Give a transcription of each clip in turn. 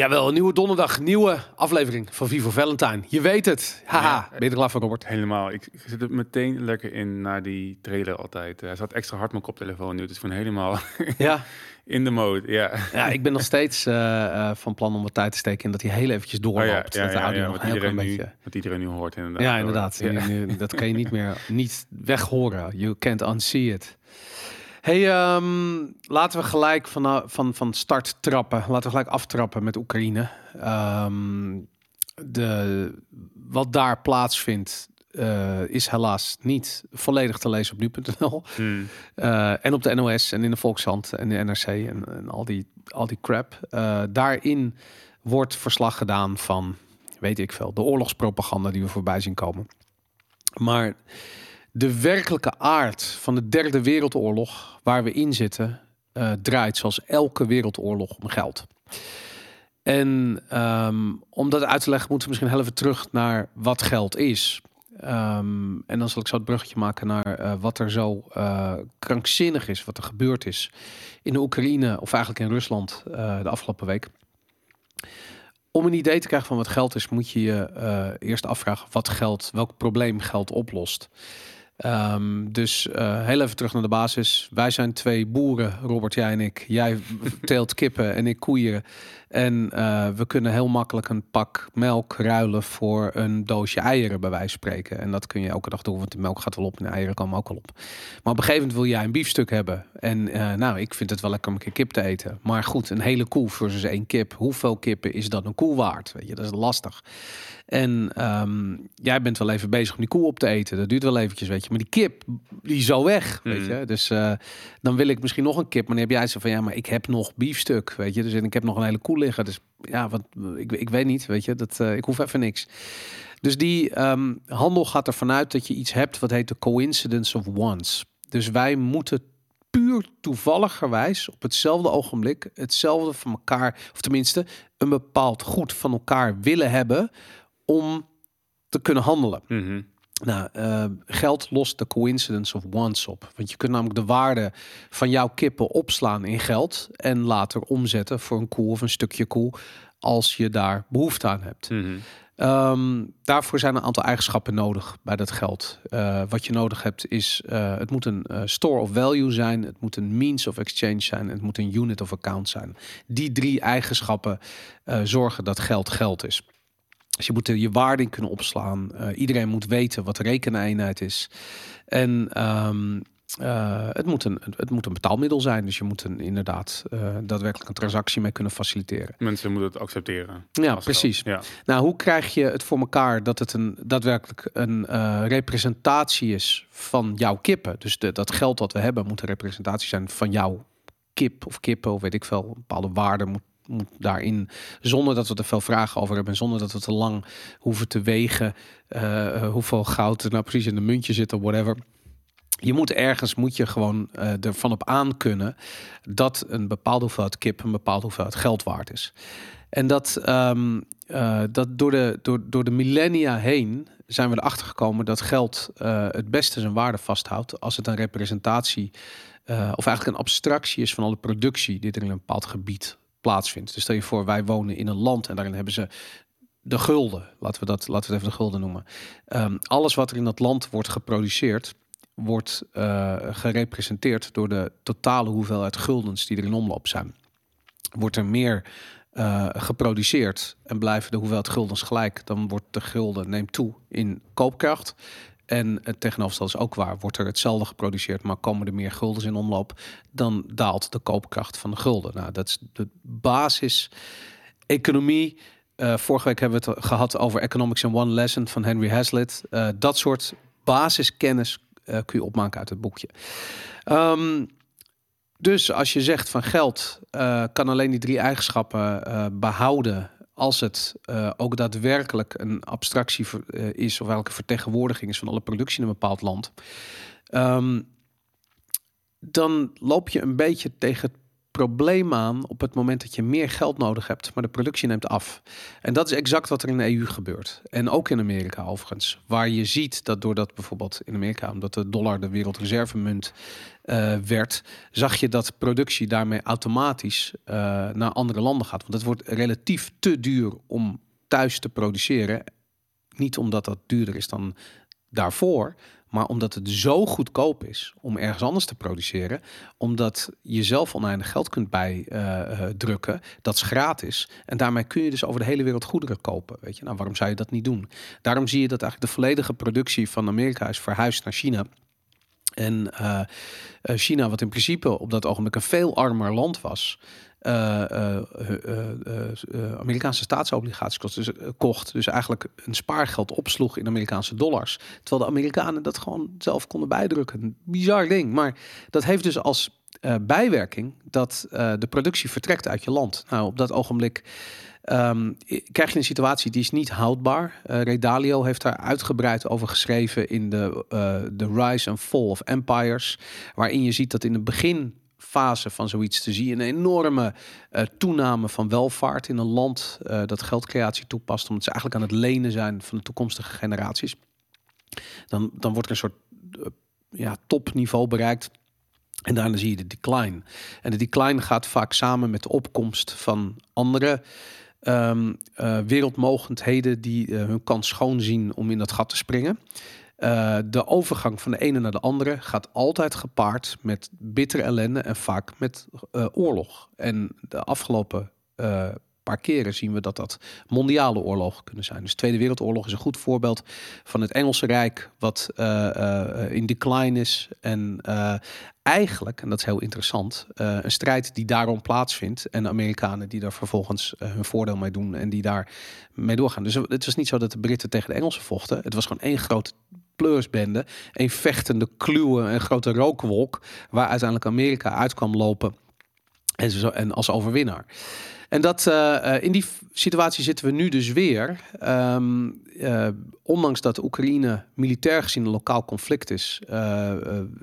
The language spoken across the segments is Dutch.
Jawel, een nieuwe donderdag, nieuwe aflevering van Vivo Valentine. Je weet het. Haha, Ja. ben je er klaar voor, Robert? Helemaal. Ik, zit er meteen lekker in naar die trailer altijd. Hij zat extra hard mijn koptelefoon nu. Het is gewoon helemaal Ja. in de mode. Ja. ja, ik ben nog steeds eh, eh, van plan om wat tijd te steken in dat hij heel eventjes Oh doorloopt. ja, ja, dat de ja, audio ja, nog wat, iedereen nu, beetje... wat iedereen nu hoort inderdaad. Ja, inderdaad. Ja. Nu- nu- dat kan je niet meer niet weghoren. You can't unsee it. Hey, ehm, laten we gelijk van, van, van start trappen. Laten we gelijk aftrappen met Oekraïne. Ehm, de, wat daar plaatsvindt eh, is helaas niet volledig te lezen op nu.nl. Hmm. Eh, en op de NOS en in de Volkshand en de NRC en, en al, die, al die crap. Eh, daarin wordt verslag gedaan van, weet ik veel, de oorlogspropaganda die we voorbij zien komen. Maar de werkelijke aard van de derde wereldoorlog waar we in zitten, eh, draait zoals elke wereldoorlog om geld. En ehm, om dat uit te leggen, moeten we misschien heel even terug naar wat geld is. Ehm, en dan zal ik zo het bruggetje maken naar eh, wat er zo eh, krankzinnig is, wat er gebeurd is in de Oekraïne, of eigenlijk in Rusland de afgelopen week. Om een idee te krijgen van wat geld is, moet je je eerst afvragen wat geld, welk probleem geld oplost. Ehm, dus eh, heel even terug naar de basis. Wij zijn twee boeren, Robert, jij en ik. Jij teelt kippen en ik koeien. En eh, we kunnen heel makkelijk een pak melk ruilen voor een doosje eieren, bij wijze van spreken. En dat kun je elke dag doen, want de melk gaat wel op en de eieren komen ook wel op. Maar op een gegeven moment wil jij een biefstuk hebben. En eh, nou, ik vind het wel lekker om een keer kip te eten. Maar goed, een hele koe versus één kip. Hoeveel kippen is dat een koe waard? Weet je, dat is lastig. En ehm, jij bent wel even bezig om die koe op te eten. Dat duurt wel eventjes, weet je. Maar die kip, die is zo weg, weet Mhm. je. Dus eh, dan wil ik misschien nog een kip. Maar dan heb jij zo van, ja, maar ik heb nog biefstuk, weet je. Dus en ik heb nog een hele koe liggen. Dus ja, wat, ik, ik weet niet, weet je. Dat, eh, ik hoef even niks. Dus die ehm, handel gaat ervan uit dat je iets hebt wat heet de coincidence of wants. Dus wij moeten puur toevalligerwijs op hetzelfde ogenblik hetzelfde van elkaar, of tenminste een bepaald goed van elkaar willen hebben om te kunnen handelen. Mhm. Nou, eh, geld lost de coincidence of wants op. Want je kunt namelijk de waarde van jouw kippen opslaan in geld en later omzetten voor een koe of een stukje koe als je daar behoefte aan hebt. Mhm. Ehm, daarvoor zijn een aantal eigenschappen nodig bij dat geld. Eh, wat je nodig hebt is, eh, het moet een store of value zijn, het moet een means of exchange zijn, en het moet een unit of account zijn. Die drie eigenschappen zorgen dat geld geld is. Dus je moet er je waarde in kunnen opslaan. Eh, iedereen moet weten wat de rekeneenheid is. En ehm, eh, het, moet een, het moet een betaalmiddel zijn. Dus je moet een, inderdaad eh, daadwerkelijk een transactie mee kunnen faciliteren. Mensen moeten het accepteren. Ja, precies. Ja. Nou, hoe krijg je het voor elkaar dat het een daadwerkelijk een representatie is van jouw kippen? Dus de, dat geld dat we hebben moet een representatie zijn van jouw kip of kippen of weet ik veel. Een bepaalde waarde moet, moet daarin, zonder dat we er veel vragen over hebben, zonder dat we te lang hoeven te wegen eh, hoeveel goud er nou precies in de muntje zit of whatever. Je moet ergens, moet je gewoon eh, ervan op aan kunnen dat een bepaalde hoeveelheid kip een bepaalde hoeveelheid geld waard is. En dat, ehm, eh, dat door, de, door, door de millennia heen zijn we erachter gekomen dat geld eh, het beste zijn waarde vasthoudt als het een representatie eh, of eigenlijk een abstractie is van alle productie die er in een bepaald gebied plaatsvindt. Dus stel je voor, wij wonen in een land en daarin hebben ze de gulden, laten we dat, laten we het even de gulden noemen. Ehm, alles wat er in dat land wordt geproduceerd, wordt eh, gerepresenteerd door de totale hoeveelheid guldens die er in omloop zijn. Wordt er meer eh, geproduceerd en blijven de hoeveelheid guldens gelijk, dan wordt de gulden neemt toe in koopkracht. En het tegenovergestelde is ook waar. Wordt er hetzelfde geproduceerd, maar komen er meer guldens in omloop, dan daalt de koopkracht van de gulden. Nou, dat is de basis economie. Eh, vorige week hebben we het gehad over Economics in One Lesson van Henry Hazlitt. Eh, dat soort basiskennis eh, kun je opmaken uit het boekje. Ehm, dus als je zegt van geld kan alleen die drie eigenschappen eh, behouden als het eh, ook daadwerkelijk een abstractie ver- eh, is of welke vertegenwoordiging is van alle productie in een bepaald land, ehm, dan loop je een beetje tegen het probleem aan op het moment dat je meer geld nodig hebt, maar de productie neemt af. En dat is exact wat er in de EU gebeurt. En ook in Amerika overigens. Waar je ziet dat doordat bijvoorbeeld in Amerika, omdat de dollar de wereldreservemunt uh, werd, zag je dat productie daarmee automatisch uh, naar andere landen gaat. Want het wordt relatief te duur om thuis te produceren. Niet omdat dat duurder is dan daarvoor, maar omdat het zo goedkoop is om ergens anders te produceren, omdat je zelf oneindig geld kunt bijdrukken, uh, dat is gratis. En daarmee kun je dus over de hele wereld goederen kopen. Weet je, nou waarom zou je dat niet doen? Daarom zie je dat eigenlijk de volledige productie van Amerika is verhuisd naar China. En uh, China, wat in principe op dat ogenblik een veel armer land was, Amerikaanse staatsobligaties dus, kocht. Dus eigenlijk een spaargeld opsloeg in Amerikaanse dollars. Terwijl de Amerikanen dat gewoon zelf konden bijdrukken. Een bizar ding. Maar dat heeft dus als bijwerking dat de productie vertrekt uit je land. Nou, op dat ogenblik. Um, krijg je een situatie die is niet houdbaar. Uh, Redalio heeft daar uitgebreid over geschreven in de The Rise and Fall of Empires. Waarin je ziet dat in het begin fase van zoiets te zien. Een enorme uh, toename van welvaart in een land uh, dat geldcreatie toepast, omdat ze eigenlijk aan het lenen zijn van de toekomstige generaties. Dan, dan wordt er een soort uh, ja, topniveau bereikt. En daarna zie je de decline. En de decline gaat vaak samen met de opkomst van andere um, wereldmogendheden die hun kans schoon zien om in dat gat te springen. Uh, de overgang van de ene naar de andere gaat altijd gepaard met bittere ellende en vaak met uh, oorlog. En de afgelopen uh, paar keren zien we dat dat mondiale oorlogen kunnen zijn. Dus de Tweede Wereldoorlog is een goed voorbeeld van het Engelse Rijk, wat in decline is. En eigenlijk, en dat is heel interessant, een strijd die daarom plaatsvindt. En Amerikanen die daar vervolgens hun voordeel mee doen en die daar mee doorgaan. Dus het was niet zo dat de Britten tegen de Engelsen vochten. Het was gewoon één groot pleursbende. Een vechtende kluwen, een grote rookwolk. Waar uiteindelijk Amerika uit kwam lopen. En, zo, en als overwinnaar. En dat, uh, in die situatie zitten we nu dus weer. Um, uh, ondanks dat Oekraïne militair gezien een lokaal conflict is,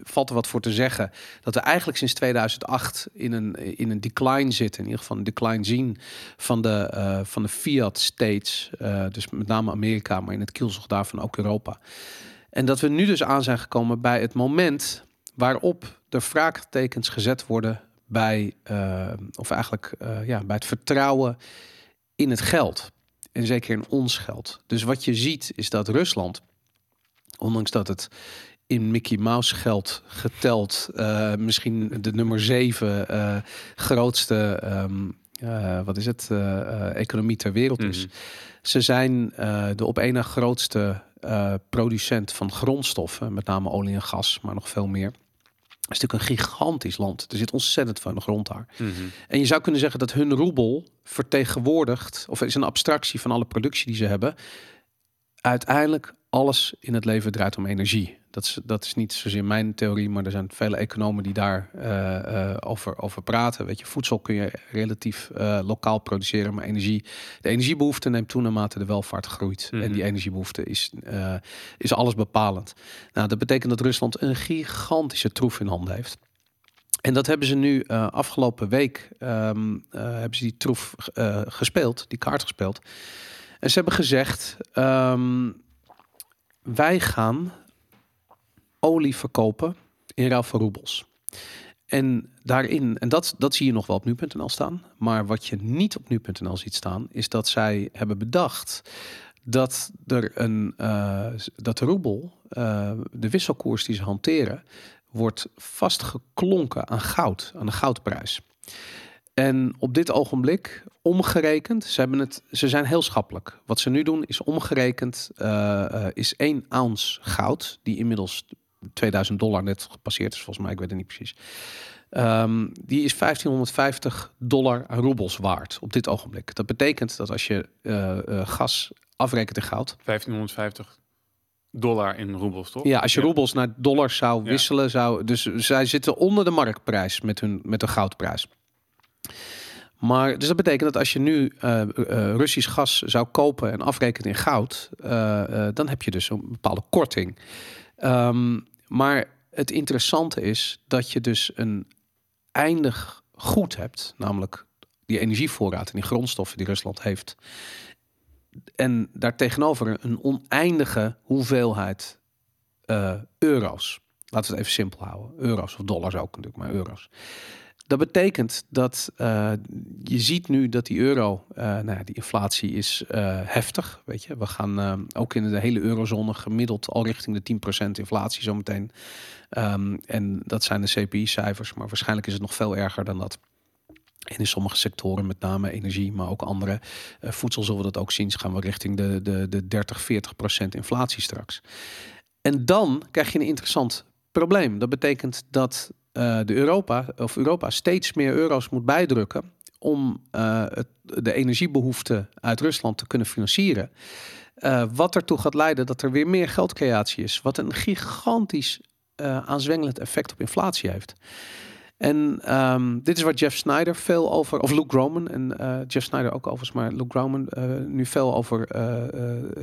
valt er wat voor te zeggen dat we eigenlijk sinds 2008 in een, in een decline zitten. In ieder geval een decline zien van de, van de Fiat States. dus met name Amerika, maar in het kielzog daarvan ook Europa. En dat we nu dus aan zijn gekomen bij het moment waarop er vraagtekens gezet worden bij, uh, of eigenlijk uh, ja, bij het vertrouwen in het geld. En zeker in ons geld. Dus wat je ziet is dat Rusland, ondanks dat het in Mickey Mouse geld geteld, uh, misschien de nummer zeven grootste, um, wat is het, economie ter wereld is. Mm -hmm. Ze zijn de op één na grootste producent van grondstoffen, met name olie en gas, maar nog veel meer. Het is natuurlijk een gigantisch land. Er zit ontzettend veel grond daar. Mm -hmm. En je zou kunnen zeggen dat hun roebel vertegenwoordigt, of is een abstractie van alle productie die ze hebben, uiteindelijk alles in het leven draait om energie. Dat is, dat is niet zozeer mijn theorie, maar er zijn vele economen die daar uh, uh, over, over praten. Weet je, voedsel kun je relatief uh, lokaal produceren, maar energie, de energiebehoefte neemt toe naarmate de welvaart groeit. Mm -hmm. En die energiebehoefte is, is alles bepalend. Nou, dat betekent dat Rusland een gigantische troef in handen heeft. En dat hebben ze nu uh, afgelopen week um, uh, hebben ze die troef uh, gespeeld, die kaart gespeeld. En ze hebben gezegd: um, wij gaan olie verkopen in ruil voor roebels. En daarin, en dat, dat zie je nog wel op nu.nl staan. Maar wat je niet op nu.nl ziet staan, is dat zij hebben bedacht dat er een uh, dat de roebel, uh, de wisselkoers die ze hanteren, wordt vastgeklonken aan goud, aan de goudprijs. En op dit ogenblik omgerekend, ze, hebben het, ze zijn heel schappelijk. Wat ze nu doen is omgerekend, uh, uh, is één ounce goud, die inmiddels 2000 dollar net gepasseerd is, volgens mij, ik weet het niet precies. Um, die is 1550 dollar roebels waard op dit ogenblik. Dat betekent dat als je uh, gas afrekent in goud. 1550 dollar in roebels, toch? Ja, als je ja. roebels naar dollars zou wisselen, ja. zou. Dus zij zitten onder de marktprijs met hun met de goudprijs. Maar dus dat betekent dat als je nu uh, uh, Russisch gas zou kopen en afrekent in goud, uh, dan heb je dus een bepaalde korting. Um, maar het interessante is dat je dus een eindig goed hebt, namelijk die energievoorraad en die grondstoffen die Rusland heeft, en daartegenover een oneindige hoeveelheid euro's. Laten we het even simpel houden. Euro's of dollars ook natuurlijk, maar euro's. Dat betekent dat uh, je ziet nu dat die euro, uh, nou ja, die inflatie is uh, heftig. Weet je, we gaan ook in de hele eurozone gemiddeld al richting de 10% inflatie zometeen. Um, en dat zijn de CPI-cijfers, maar waarschijnlijk is het nog veel erger dan dat. En in sommige sectoren, met name energie, maar ook andere voedsel, zullen we dat ook zien. Gaan we richting de, de, de 30, 40% inflatie straks. En dan krijg je een interessant probleem. Dat betekent dat uh, de Europa, of Europa steeds meer euro's moet bijdrukken om uh, het, de energiebehoeften uit Rusland te kunnen financieren. Uh, wat ertoe gaat leiden dat er weer meer geldcreatie is. Wat een gigantisch aanzwengelend effect op inflatie heeft. En um, dit is waar Jeff Snyder veel over, of Luke Groman, en Jeff Snyder ook overigens, maar Luke Groman nu veel over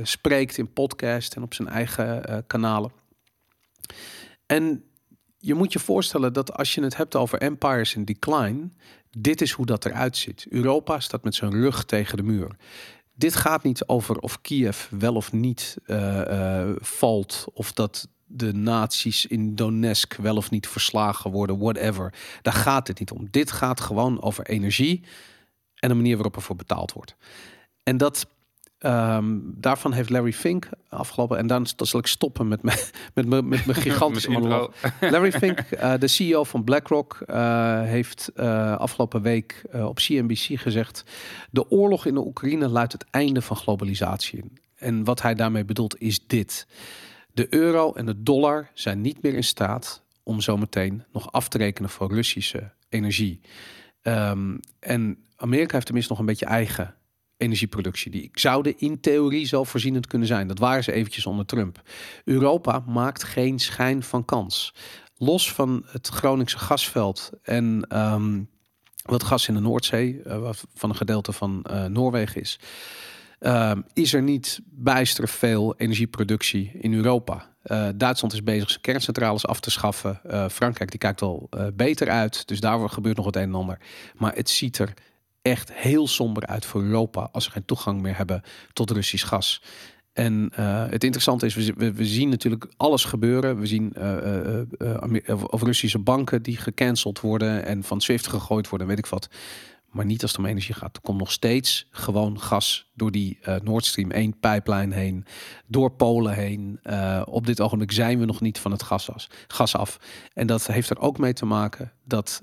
spreekt in podcast en op zijn eigen kanalen. En je moet je voorstellen dat als je het hebt over empires in decline, dit is hoe dat eruit ziet. Europa staat met zijn rug tegen de muur. Dit gaat niet over of Kiev wel of niet uh, uh, valt, of dat de nazi's in Donetsk wel of niet verslagen worden, whatever. Daar gaat het niet om. Dit gaat gewoon over energie en de manier waarop er voor betaald wordt. En dat Um, daarvan heeft Larry Fink afgelopen. En dan, dan zal ik stoppen met mijn, met mijn, met mijn gigantische monoloog. Larry Fink, uh, de CEO van BlackRock, uh, heeft uh, afgelopen week op CNBC gezegd: De oorlog in de Oekraïne luidt het einde van globalisatie in. En wat hij daarmee bedoelt is dit: De euro en de dollar zijn niet meer in staat om zometeen nog af te rekenen voor Russische energie. Um, en Amerika heeft tenminste nog een beetje eigen energieproductie. Die zouden in theorie zelfvoorzienend kunnen zijn. Dat waren ze eventjes onder Trump. Europa maakt geen schijn van kans. Los van het Groningse gasveld en um, wat gas in de Noordzee, uh, wat van een gedeelte van uh, Noorwegen is, uh, is er niet bijster veel energieproductie in Europa. Uh, Duitsland is bezig zijn kerncentrales af te schaffen. Frankrijk die kijkt wel beter uit, dus daar gebeurt nog het een en ander. Maar het ziet er echt heel somber uit voor Europa als ze geen toegang meer hebben tot Russisch gas. En uh, het interessante is, we, we, zien natuurlijk alles gebeuren. We zien uh, of Russische banken die gecanceld worden en van Swift gegooid worden, weet ik wat. Maar niet als het om energie gaat. Er komt nog steeds gewoon gas door die Nord Stream 1 pijplijn heen, door Polen heen. op dit ogenblik zijn we nog niet van het gas, gas af. En dat heeft er ook mee te maken dat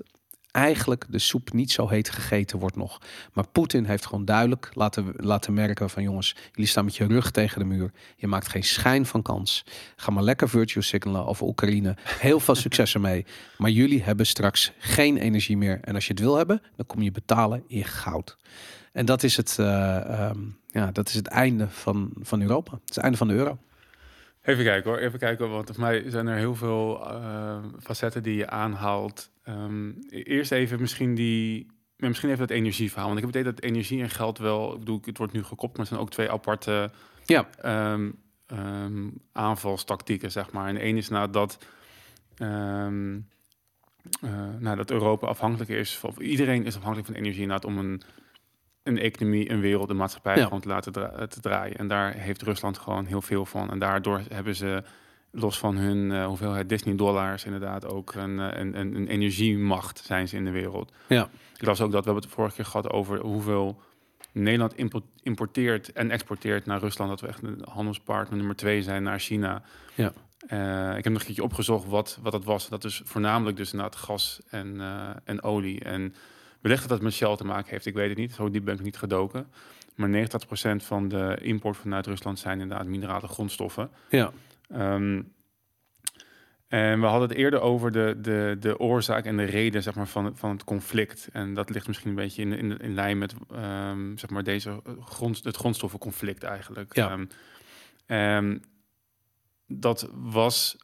eigenlijk de soep niet zo heet gegeten wordt nog. Maar Poetin heeft gewoon duidelijk laten, laten merken van jongens, jullie staan met je rug tegen de muur. Je maakt geen schijn van kans. Ga maar lekker virtual signalen over Oekraïne. Heel veel succes ermee. Maar jullie hebben straks geen energie meer. En als je het wil hebben, dan kom je betalen in goud. En dat is het, uh, um, ja, dat is het einde van, van Europa. Het is het einde van de euro. Even kijken hoor, even kijken, want voor mij zijn er heel veel uh, facetten die je aanhaalt. Um, eerst even misschien die, misschien even het energieverhaal. Want ik heb het idee dat energie en geld wel, ik bedoel, het wordt nu gekoppeld, maar het zijn ook twee aparte ja. Um, um, aanvalstactieken, zeg maar. En één is nou dat, uh, nou, dat Europa afhankelijk is, of iedereen is afhankelijk van energie, inderdaad, om een een economie, een wereld, een maatschappij gewoon te laten te draaien. En daar heeft Rusland gewoon heel veel van. En daardoor hebben ze, los van hun uh, hoeveelheid Disney-dollars, inderdaad ook een, uh, een, een, een, energiemacht zijn ze in de wereld. Ja. Ik las ook dat we hebben het vorige keer gehad over hoeveel Nederland importeert en exporteert naar Rusland. Dat we echt een handelspartner nummer twee zijn naar China. Ja. Uh, ik heb nog een keertje opgezocht wat, wat dat was. Dat is voornamelijk dus inderdaad gas en, en olie. En Wellicht dat dat met Shell te maken heeft, ik weet het niet. Zo diep ben ik niet gedoken. Maar 89% van de import vanuit Rusland zijn inderdaad minerale grondstoffen. Ja. Um, en we hadden het eerder over de, de, de oorzaak en de reden zeg maar, van, van het conflict. En dat ligt misschien een beetje in, in, in lijn met um, zeg maar deze grond, het grondstoffenconflict eigenlijk. Ja. Um, dat was,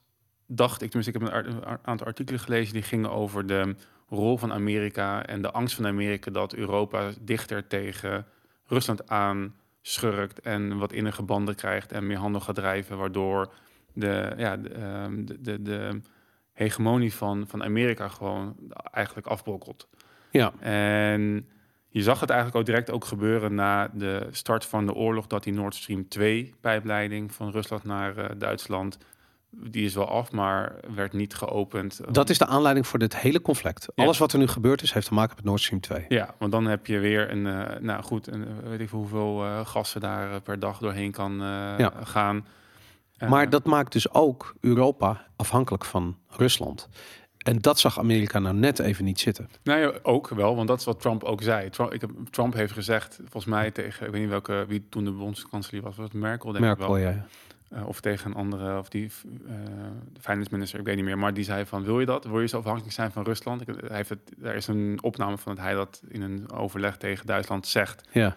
dacht ik, tenminste ik heb een aantal artikelen gelezen die gingen over de rol van Amerika en de angst van Amerika dat Europa dichter tegen Rusland aan schurkt en wat innige banden krijgt en meer handel gaat drijven, waardoor de, ja, de, ehm, de, de, de hegemonie van, van Amerika gewoon eigenlijk afbrokkelt. Ja, En je zag het eigenlijk ook direct ook gebeuren na de start van de oorlog, dat die Nord Stream 2 pijpleiding van Rusland naar eh, Duitsland, die is wel af, maar werd niet geopend. dat is de aanleiding voor dit hele conflict. Ja. Alles wat er nu gebeurd is, heeft te maken met Nord Stream 2. Ja, want dan heb je weer een, eh, nou goed, een, eh, weet ik veel hoeveel eh, gassen daar per dag doorheen kan Ja. gaan. Maar dat maakt dus ook Europa afhankelijk van Rusland. En dat zag Amerika nou net even niet zitten. Nou ja, ook wel, want dat is wat Trump ook zei. Trump, ik heb, Trump heeft gezegd, volgens mij tegen, ik weet niet welke, wie toen de bondskanselier was, was het Merkel denk ik Merkel, wel. ja. Eh, of tegen een andere, of die eh de finance minister, ik weet niet meer. Maar die zei van, wil je dat? Wil je zo afhankelijk zijn van Rusland? Ik, hij heeft het, er is een opname van dat hij dat in een overleg tegen Duitsland zegt. Ja,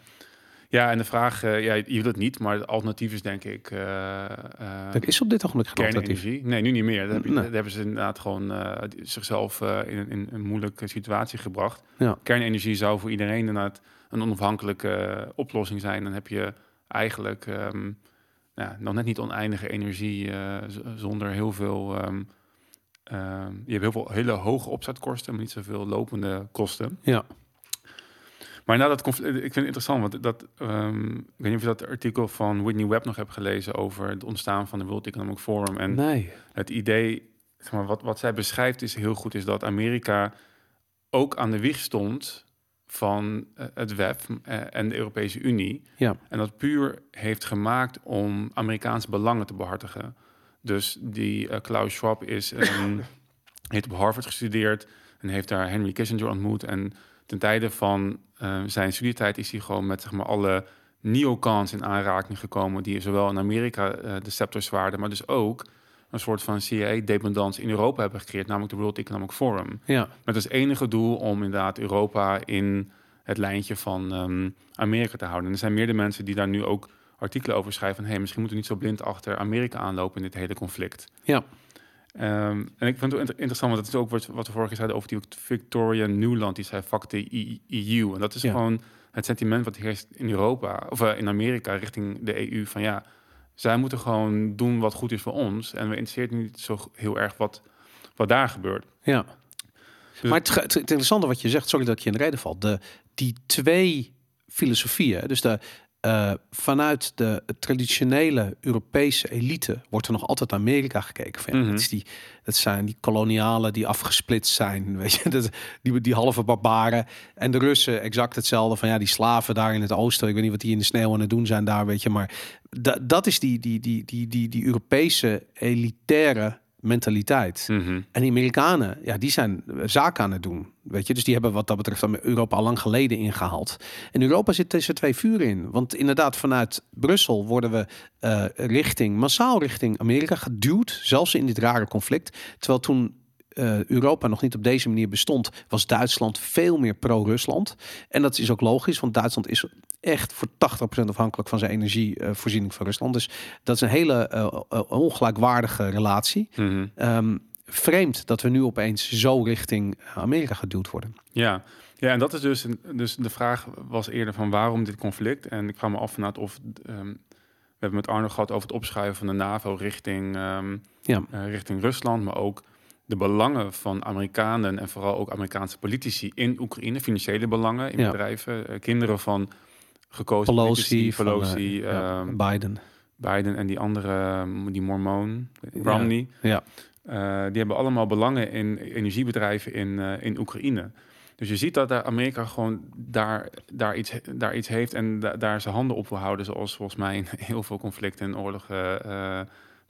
Ja, en de vraag, eh, ja, je wil het niet, maar het alternatief is denk ik... er is op dit ogenblik geen alternatief. kernenergie. Nee, nu niet meer. Dat, heb je, Nee. dat hebben ze inderdaad gewoon zichzelf in, een- in een moeilijke situatie gebracht. Ja. Kernenergie zou voor iedereen inderdaad een onafhankelijke oplossing zijn. Dan heb je eigenlijk ehm, ja, nog net niet oneindige energie eh, zonder heel veel... ehm, ehm, je hebt heel veel hele hoge opzetkosten, maar niet zoveel lopende kosten. Ja, Maar na dat conflict, ik vind het interessant, want dat, ehm, ik weet niet of je dat artikel van Whitney Webb nog hebt gelezen over het ontstaan van de World Economic Forum. En nee. het idee, zeg maar, wat, wat zij beschrijft is heel goed, is dat Amerika ook aan de wieg stond van eh, het WEF eh, en de Europese Unie. Ja. En dat puur heeft gemaakt om Amerikaanse belangen te behartigen. Dus die eh, Klaus Schwab is, een, heeft op Harvard gestudeerd en heeft daar Henry Kissinger ontmoet. En ten tijde van eh, zijn studietijd is hij gewoon met zeg maar, alle neocons in aanraking gekomen... die zowel in Amerika de scepter zwaarden, maar dus ook een soort van CIA-dependance in Europa hebben gecreëerd, namelijk de World Economic Forum. Ja, Met als enige doel om inderdaad Europa in het lijntje van ehm, Amerika te houden. En er zijn meerdere mensen die daar nu ook artikelen over schrijven van... hey, misschien moeten we niet zo blind achter Amerika aanlopen in dit hele conflict. ja, Ehm, en ik vind het inter- interessant, want dat is ook wat, wat we vorige keer zeiden over die Victoria Newland. Die zei, fuck de E- EU. En dat is Ja. gewoon het sentiment wat heerst in Europa, of eh, in Amerika richting de EU. Van ja, zij moeten gewoon doen wat goed is voor ons. En we interesseert niet zo heel erg wat, wat daar gebeurt. ja. Dus- maar het, interessante wat je zegt, sorry dat ik je in de reden val. De, die twee filosofieën, dus de, eh, vanuit de traditionele Europese elite wordt er nog altijd naar Amerika gekeken. Van, ja, Mhm. dat, is die, dat zijn die kolonialen die afgesplitst zijn, weet je, dat, die, die halve barbaren. En de Russen exact hetzelfde van ja, die slaven daar in het oosten. Ik weet niet wat die in de sneeuw aan het doen zijn daar, weet je. Maar da, dat is die, die, die, die, die, die Europese elitaire mentaliteit. Mhm. En die Amerikanen, ja, die zijn zaken aan het doen. Weet je, dus die hebben wat dat betreft Europa al lang geleden ingehaald. In Europa zit tussen twee vuren in. Want inderdaad, vanuit Brussel worden we eh, richting, massaal richting Amerika geduwd. Zelfs in dit rare conflict. Terwijl toen eh, Europa nog niet op deze manier bestond, was Duitsland veel meer pro-Rusland. En dat is ook logisch, want Duitsland is echt voor 80% afhankelijk van zijn energievoorziening van Rusland. Dus dat is een hele eh, eh, ongelijkwaardige relatie. Mhm. Ehm, vreemd dat we nu opeens zo richting Amerika geduwd worden. Ja. ja, en dat is dus, dus de vraag was eerder van waarom dit conflict. En ik ga me af vanuit of ehm, we hebben met Arno gehad over het opschuiven van de NAVO richting, ehm, Ja, richting Rusland, maar ook de belangen van Amerikanen en vooral ook Amerikaanse politici in Oekraïne, financiële belangen in Ja. bedrijven, eh, kinderen van gekozen Pelosi, politici, van, eh, ehm, Biden. Biden en die andere, die Mormoon, Romney. Ja, Eh, die hebben allemaal belangen in energiebedrijven in, eh, in Oekraïne. Dus je ziet dat daar Amerika gewoon daar, daar, iets, daar iets heeft en da- daar zijn handen op wil houden. Zoals volgens mij in heel veel conflicten en oorlogen eh,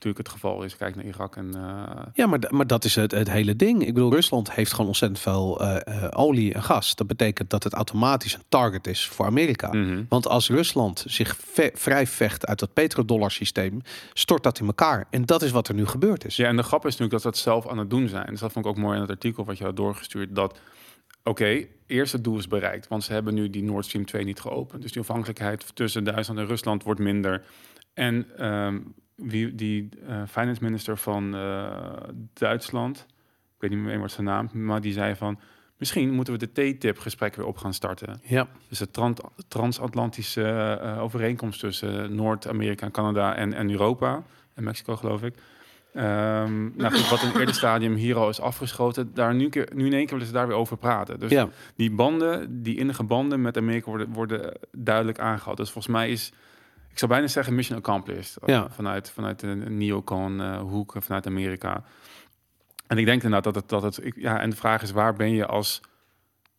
natuurlijk het geval is. Kijk naar Irak en... eh, ja maar, maar dat is het, het hele ding. Ik bedoel, Rusland heeft gewoon ontzettend veel eh, eh, olie en gas. Dat betekent dat het automatisch een target is voor Amerika. mhm. Want als Rusland zich ve- vrij vecht uit dat petrodollar systeem, stort dat in elkaar. En dat is wat er nu gebeurd is. Ja, en de grap is natuurlijk dat ze dat zelf aan het doen zijn. Dus dat vond ik ook mooi in het artikel wat je had doorgestuurd. Dat, oké, eerst het doel is bereikt. Want ze hebben nu die Nord Stream 2 niet geopend. Dus die afhankelijkheid tussen Duitsland en Rusland wordt minder. En ehm, wie, die eh, finance minister van eh, Duitsland, ik weet niet meer wat zijn naam, maar die zei van... Misschien moeten we de TTIP gesprek weer op gaan starten. Ja, Dus de tran- transatlantische eh, overeenkomst tussen Noord-Amerika, Canada en, en Europa en Mexico, geloof ik. Ehm, nou goed, wat in een eerder stadium hier al is afgeschoten, daar nu, keer, nu in één keer willen ze daar weer over praten. Dus Ja. die banden, die innige banden met Amerika worden, worden duidelijk aangehaald. Dus volgens mij is, ik zou bijna zeggen, mission accomplished. Ja. Vanuit, vanuit de neocon eh, hoek, eh, vanuit Amerika. En ik denk inderdaad dat het, dat het ik, ja, en de vraag is, waar ben je als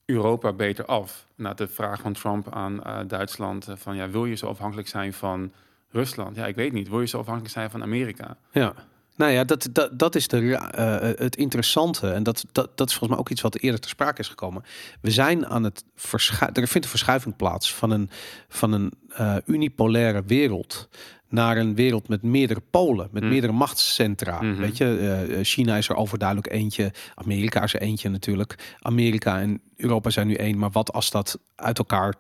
Europa beter af? Nou, de vraag van Trump aan eh, Duitsland, van ja, wil je zo afhankelijk zijn van Rusland? Ja, ik weet niet. Wil je zo afhankelijk zijn van Amerika? Ja. Nou ja, dat, dat, dat is de, ra- eh, het interessante. En dat, dat, dat is volgens mij ook iets wat eerder ter sprake is gekomen. We zijn aan het verschuiven. Er vindt een verschuiving plaats van een, van een eh, unipolaire wereld naar een wereld met meerdere polen, met Hmm. meerdere machtscentra. Mhm. Weet je, eh, China is er overduidelijk eentje, Amerika is er eentje natuurlijk. Amerika en Europa zijn nu één, maar wat als dat uit elkaar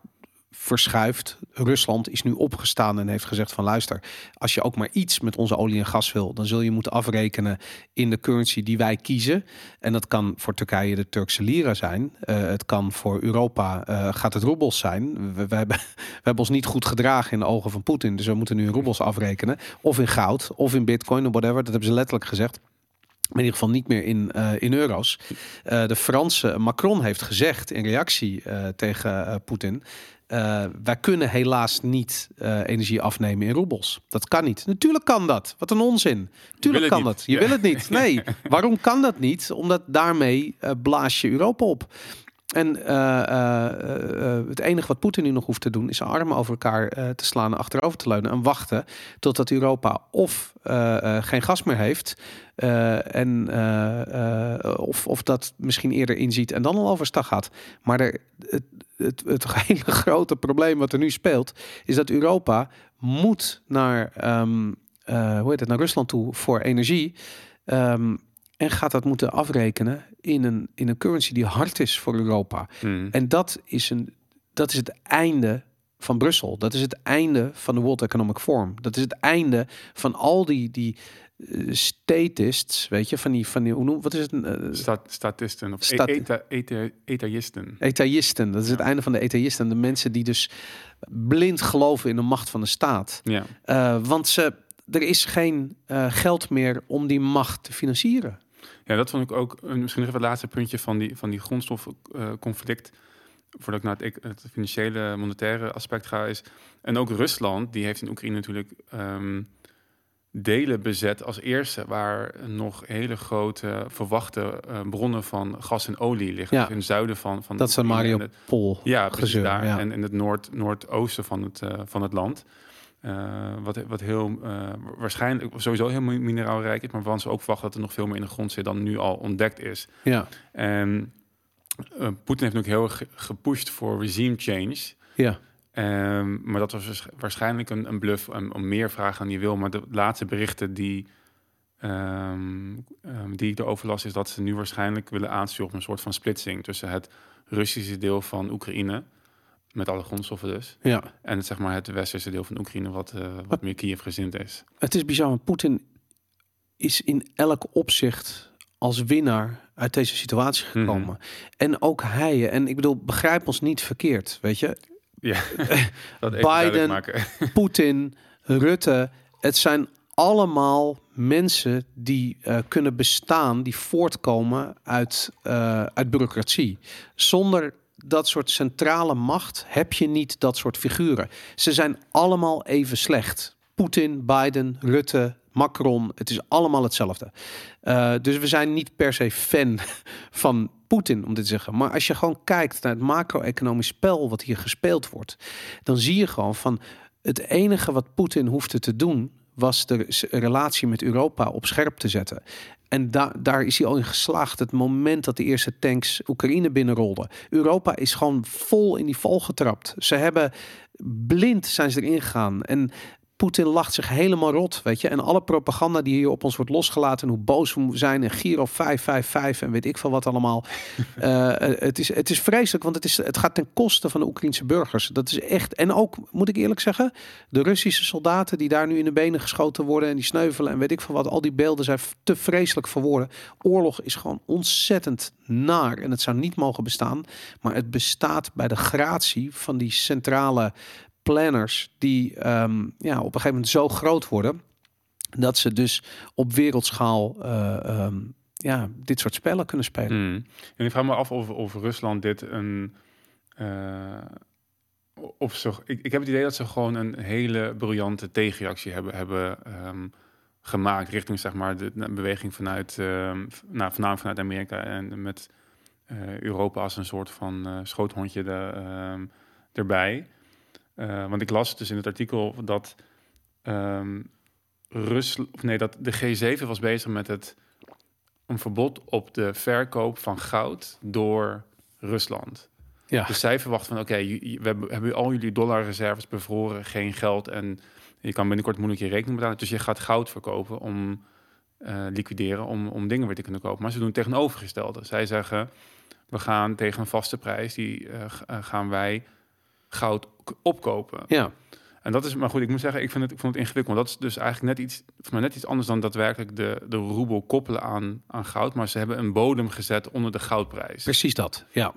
verschuift? Rusland is nu opgestaan en heeft gezegd van luister, als je ook maar iets met onze olie en gas wil, dan zul je moeten afrekenen in de currency die wij kiezen. En dat kan voor Turkije de Turkse lira zijn. Eh, het kan voor Europa eh, gaat het roebels zijn. We, we hebben, we hebben ons niet goed gedragen in de ogen van Poetin, dus we moeten nu in roebels afrekenen, of in goud, of in bitcoin, of whatever. Dat hebben ze letterlijk gezegd. In ieder geval niet meer in, eh, in euro's. Eh, de Franse Macron heeft gezegd in reactie eh, tegen Poetin. wij kunnen helaas niet energie afnemen in roebels. Dat kan niet. Natuurlijk kan dat. Wat een onzin. Tuurlijk het kan niet. dat. Je Ja. wil het niet. Nee. Waarom kan dat niet? Omdat daarmee blaas je Europa op. En eh, eh, eh, het enige wat Poetin nu nog hoeft te doen, is zijn armen over elkaar te slaan en achterover te leunen en wachten totdat Europa of geen gas meer heeft, en, of, of dat misschien eerder inziet en dan al overstag gaat. Maar er, het, het, het hele grote probleem wat er nu speelt, is dat Europa moet naar, ehm, eh, hoe heet het, naar Rusland toe voor energie. Ehm, en gaat dat moeten afrekenen in een, in een currency die hard is voor Europa. Hmm. En dat is, een, dat is het einde van Brussel. Dat is het einde van de World Economic Forum. Dat is het einde van al die, die eh, statists, weet je, van die, van die hoe noem, wat is het? eh, Stat, statisten of Stat- e- eta, eta, etaïsten. Etaïsten. Dat is het einde van de etaïsten. De mensen die dus blind geloven in de macht van de staat. Ja. Eh, want ze, er is geen geld meer om die macht te financieren. Ja, dat vond ik ook een, misschien nog even het laatste puntje van die, van die grondstofconflict. voordat ik naar het, financiële, monetaire aspect ga, is. En ook Rusland, die heeft in Oekraïne natuurlijk ehm, delen bezet als eerste, waar nog hele grote verwachte eh, bronnen van gas en olie liggen. Ja. Dus in het zuiden van, van Dat zijn Oekraïne en Mario het- Pol. Ja, precies daar. ja. En in het noord, noordoosten van het, eh, van het land. Eh, wat, wat heel eh, waarschijnlijk sowieso heel mi- mineraalrijk is, maar waarvan ze ook verwachten dat er nog veel meer in de grond zit dan nu al ontdekt is. Ja, En eh, Poetin heeft ook heel erg ge- gepusht voor regime change. ja. Ehm, maar dat was waarsch- waarschijnlijk een, een bluff om, om meer vragen aan die wil. Maar de laatste berichten die, ehm, ehm, die ik erover las, is dat ze nu waarschijnlijk willen aansturen op een soort van splitsing tussen het Russische deel van Oekraïne, met alle grondstoffen dus, ja. en het, zeg maar, het westerse deel van Oekraïne, wat, eh, wat meer Kiev gezind is. Het is bizar, want Poetin is in elk opzicht als winnaar uit deze situatie Mhm. gekomen. En ook hij. En ik bedoel, begrijp ons niet verkeerd, weet je. Ja, dat Biden- maken. Poetin, Rutte, het zijn allemaal mensen die eh, kunnen bestaan, die voortkomen uit, eh, uit bureaucratie. Zonder dat soort centrale macht heb je niet dat soort figuren. Ze zijn allemaal even slecht. Poetin, Biden, Rutte, Macron, het is allemaal hetzelfde. Eh, dus we zijn niet per se fan van Poetin, om dit te zeggen. Maar als je gewoon kijkt naar het macro-economisch spel wat hier gespeeld wordt, dan zie je gewoon van het enige wat Poetin hoefde te doen was de relatie met Europa op scherp te zetten. En da daar is hij al in geslaagd. Het moment dat de eerste tanks Oekraïne binnenrolden. Europa is gewoon vol in die val getrapt. Ze hebben blind zijn ze erin gegaan. En Poetin lacht zich helemaal rot, weet je. En alle propaganda die hier op ons wordt losgelaten... en hoe boos we zijn en Giro 555 en weet ik veel wat allemaal. Eh, het, is, het is vreselijk, want het, is, het gaat ten koste van de Oekraïnse burgers. Dat is echt... En ook, moet ik eerlijk zeggen... de Russische soldaten die daar nu in de benen geschoten worden... en die sneuvelen en weet ik veel wat. Al die beelden zijn te vreselijk voor woorden. Oorlog is gewoon ontzettend naar. En het zou niet mogen bestaan. Maar het bestaat bij de gratie van die centrale planners... die ehm, ja, op een gegeven moment zo groot worden... dat ze dus op wereldschaal eh, ehm, ja, dit soort spellen kunnen spelen. Hmm. En ik vraag me af of, of Rusland dit een. eh, of ze, ik, ik heb het idee dat ze gewoon een hele briljante tegenreactie hebben, hebben ehm, gemaakt richting zeg maar de, beweging vanuit, v- nou, voornamelijk vanuit Amerika en met eh, Europa als een soort van schoothondje erbij. Eh, want ik las dus in het artikel dat Rusland, of nee, dat de G7 was bezig met het een verbod op de verkoop van goud door Rusland. Ja, Dus zij verwachten van, oké, we hebben, al jullie dollarreserves bevroren, geen geld en je kan binnenkort moeilijk je rekening betalen. Dus je gaat goud verkopen om eh, liquideren, om, om dingen weer te kunnen kopen. Maar ze doen het tegenovergestelde. Zij zeggen, we gaan tegen een vaste prijs, die eh, gaan wij goud opkopen. ja. En dat is, maar goed, ik moet zeggen, ik vind het, ik vond het ingewikkeld. Want dat is dus eigenlijk net iets, voor mij net iets anders dan daadwerkelijk de, de roebel koppelen aan, aan goud. Maar ze hebben een bodem gezet onder de goudprijs. precies dat. Ja.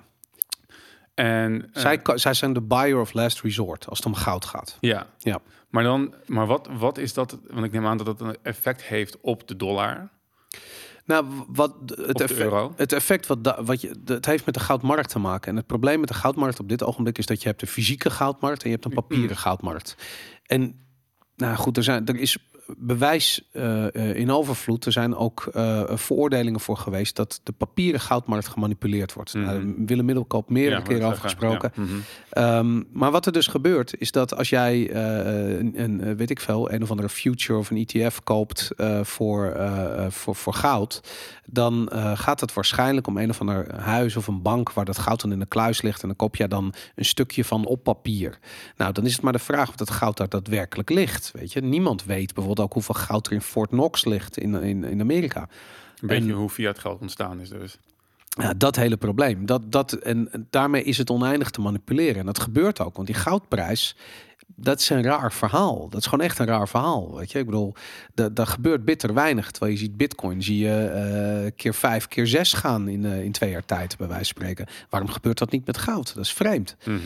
En eh, zij, zij zijn de buyer of last resort als het om goud gaat. ja. Ja. Maar dan, maar wat, wat is dat? Want ik neem aan dat het een effect heeft op de dollar, Nou, wat het, effect, het effect wat, da, wat je, het heeft met de goudmarkt te maken. En het probleem met de goudmarkt op dit ogenblik is dat je hebt de fysieke goudmarkt en je hebt een papieren goudmarkt. En nou goed, er, zijn, er is bewijs eh, eh, in overvloed. Er zijn ook eh, veroordelingen voor geweest dat de papieren goudmarkt gemanipuleerd wordt. Nou, Willem Middelkoop meerdere Ja, keren wou over gesproken. ja. Mhm. Ehm, maar wat er dus gebeurt, is dat als jij een, een, weet ik veel, een of andere future of een ETF koopt voor, voor, voor goud, dan gaat het waarschijnlijk om een of ander huis of een bank waar dat goud dan in de kluis ligt. En dan koop je dan een stukje van op papier. Nou, dan is het maar de vraag of dat goud daar daadwerkelijk ligt. Weet je, niemand weet bijvoorbeeld ook hoeveel goud er in Fort Knox ligt in, in, in Amerika. Een beetje En- hoe fiat geld ontstaan is dus. Ja, dat hele probleem. Dat, dat, en daarmee is het oneindig te manipuleren. En dat gebeurt ook, want die goudprijs, dat is een raar verhaal. Dat is gewoon echt een raar verhaal. Weet je, ik bedoel, da- daar gebeurt bitter weinig. Terwijl je ziet Bitcoin, zie je eh, keer vijf, keer zes gaan in, eh, in twee jaar tijd, bij wijze van spreken. Waarom gebeurt dat niet met goud? Dat is vreemd. Mhm.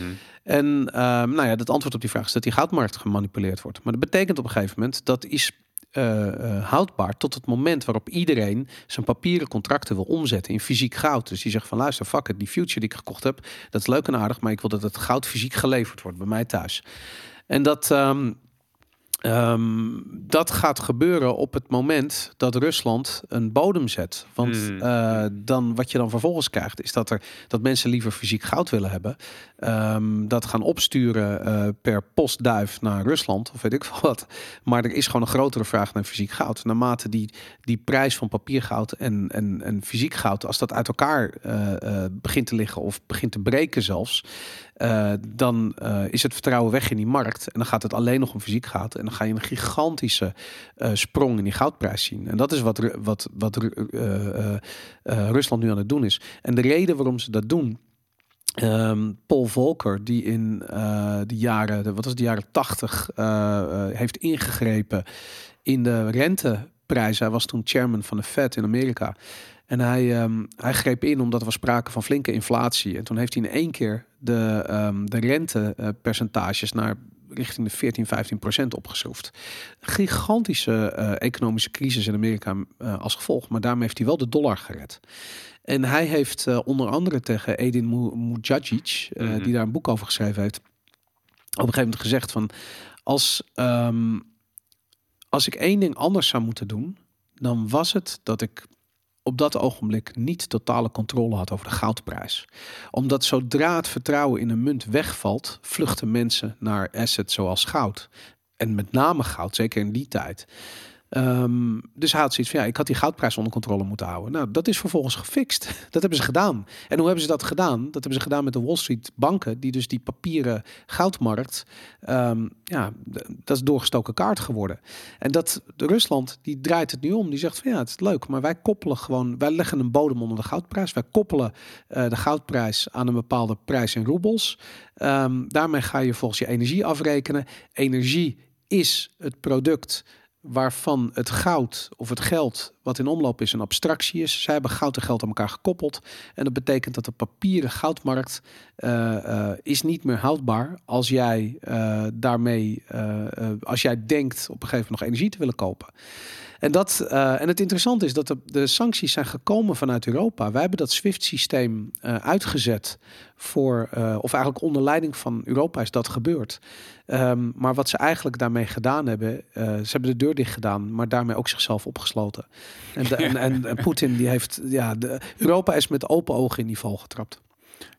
En ehm, nou ja, het antwoord op die vraag is dat die goudmarkt gemanipuleerd wordt. Maar dat betekent op een gegeven moment dat is eh, houdbaar tot het moment waarop iedereen zijn papieren contracten wil omzetten in fysiek goud. Dus die zegt van luister, fuck it, die future die ik gekocht heb, dat is leuk en aardig, maar ik wil dat het goud fysiek geleverd wordt bij mij thuis. En dat, ehm, ehm, dat gaat gebeuren op het moment dat Rusland een bodem zet. Want Hmm. eh, dan, wat je dan vervolgens krijgt, is dat, er, dat mensen liever fysiek goud willen hebben. Ehm, dat gaan opsturen eh, per postduif naar Rusland, of weet ik veel wat. Maar er is gewoon een grotere vraag naar fysiek goud. Naarmate die, die prijs van papiergoud en, en, en fysiek goud, als dat uit elkaar eh, begint te liggen of begint te breken zelfs, eh, dan eh, is het vertrouwen weg in die markt. En dan gaat het alleen nog om fysiek goud. En dan ga je een gigantische eh, sprong in die goudprijs zien. En dat is wat, wat, wat Ru- Rusland nu aan het doen is. En de reden waarom ze dat doen. ehm, Paul Volcker, die in de jaren, wat was de jaren 80 eh, eh, heeft ingegrepen in de renteprijzen. Hij was toen chairman van de Fed in Amerika. En hij, ehm, hij greep in omdat er was sprake van flinke inflatie. En toen heeft hij in één keer de, ehm, de rentepercentages naar richting de 14, 15 procent opgeschroefd. Gigantische eh, economische crisis in Amerika eh, als gevolg. Maar daarmee heeft hij wel de dollar gered. En hij heeft eh, onder andere tegen Edin Mu- Mujagic, eh, Mhm. die daar een boek over geschreven heeft, op een gegeven moment gezegd van als, ehm, als ik één ding anders zou moeten doen, dan was het dat ik op dat ogenblik niet totale controle had over de goudprijs. Omdat zodra het vertrouwen in een munt wegvalt, vluchten mensen naar assets zoals goud. En met name goud, zeker in die tijd. Ehm, dus hij had zoiets van, ja, ik had die goudprijs onder controle moeten houden. Nou, dat is vervolgens gefixt. Dat hebben ze gedaan. En hoe hebben ze dat gedaan? Dat hebben ze gedaan met de Wall Street banken, die dus die papieren goudmarkt, ehm, ja, dat is doorgestoken kaart geworden. En dat Rusland, die draait het nu om. Die zegt van, ja, het is leuk, maar wij koppelen gewoon, wij leggen een bodem onder de goudprijs. Wij koppelen eh, de goudprijs aan een bepaalde prijs in roebels. Ehm, daarmee ga je volgens je energie afrekenen. Energie is het product waarvan het goud of het geld wat in omloop is een abstractie is. Zij hebben goud en geld aan elkaar gekoppeld. En dat betekent dat de papieren goudmarkt uh, is niet meer houdbaar als jij daarmee, als jij denkt op een gegeven moment nog energie te willen kopen. En, dat, en het interessante is dat de, de, sancties zijn gekomen vanuit Europa. Wij hebben dat SWIFT-systeem uitgezet voor, of eigenlijk onder leiding van Europa is dat gebeurd. Um, maar wat ze eigenlijk daarmee gedaan hebben, ze hebben de deur dicht gedaan, maar daarmee ook zichzelf opgesloten. En, en, en, Poetin die heeft, ja, de, Europa is met open ogen in die val getrapt.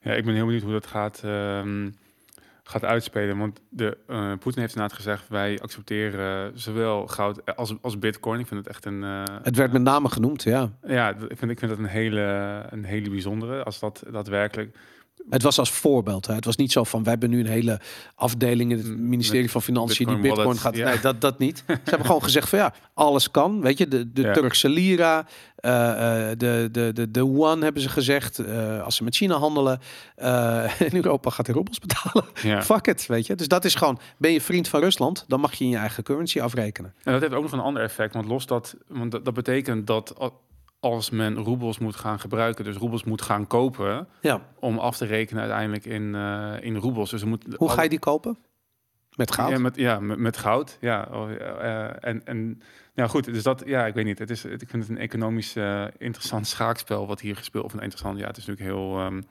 Ja, ik ben heel benieuwd hoe dat gaat, um, gaat uitspelen. Want de, uh, Poetin heeft inderdaad gezegd, wij accepteren zowel goud als, als bitcoin. Ik vind het echt een... Uh, het werd met name genoemd, ja. Ja, ik vind, ik vind dat een hele, een hele bijzondere, als dat daadwerkelijk het was als voorbeeld. Hè. Het was niet zo van, we hebben nu een hele afdeling in het mm, ministerie van Financiën die Bitcoin gaat. Nee, dat, dat niet. Ze hebben gewoon gezegd van ja, alles kan. Weet je, de, de Turkse lira, uh, de, de, de, de one hebben ze gezegd. Uh, als ze met China handelen, in Europa gaat hij roebels betalen. Ja. Fuck it, weet je. Dus dat is gewoon, ben je vriend van Rusland, dan mag je in je eigen currency afrekenen. En dat heeft ook nog een ander effect. Want los dat, want dat, dat betekent dat als men roebels moet gaan gebruiken, dus roebels moet gaan kopen, ja. om af te rekenen uiteindelijk in, uh, in roebels. Dus moet Hoe ga je die kopen? Met goud? Ja, met, ja, met, met goud. Ja, uh, en, en ja, goed. Dus dat, ja, ik weet niet. Het is, ik vind het een economisch uh, interessant schaakspel wat hier gespeeld. Of een interessant, ja, het is natuurlijk heel. Um,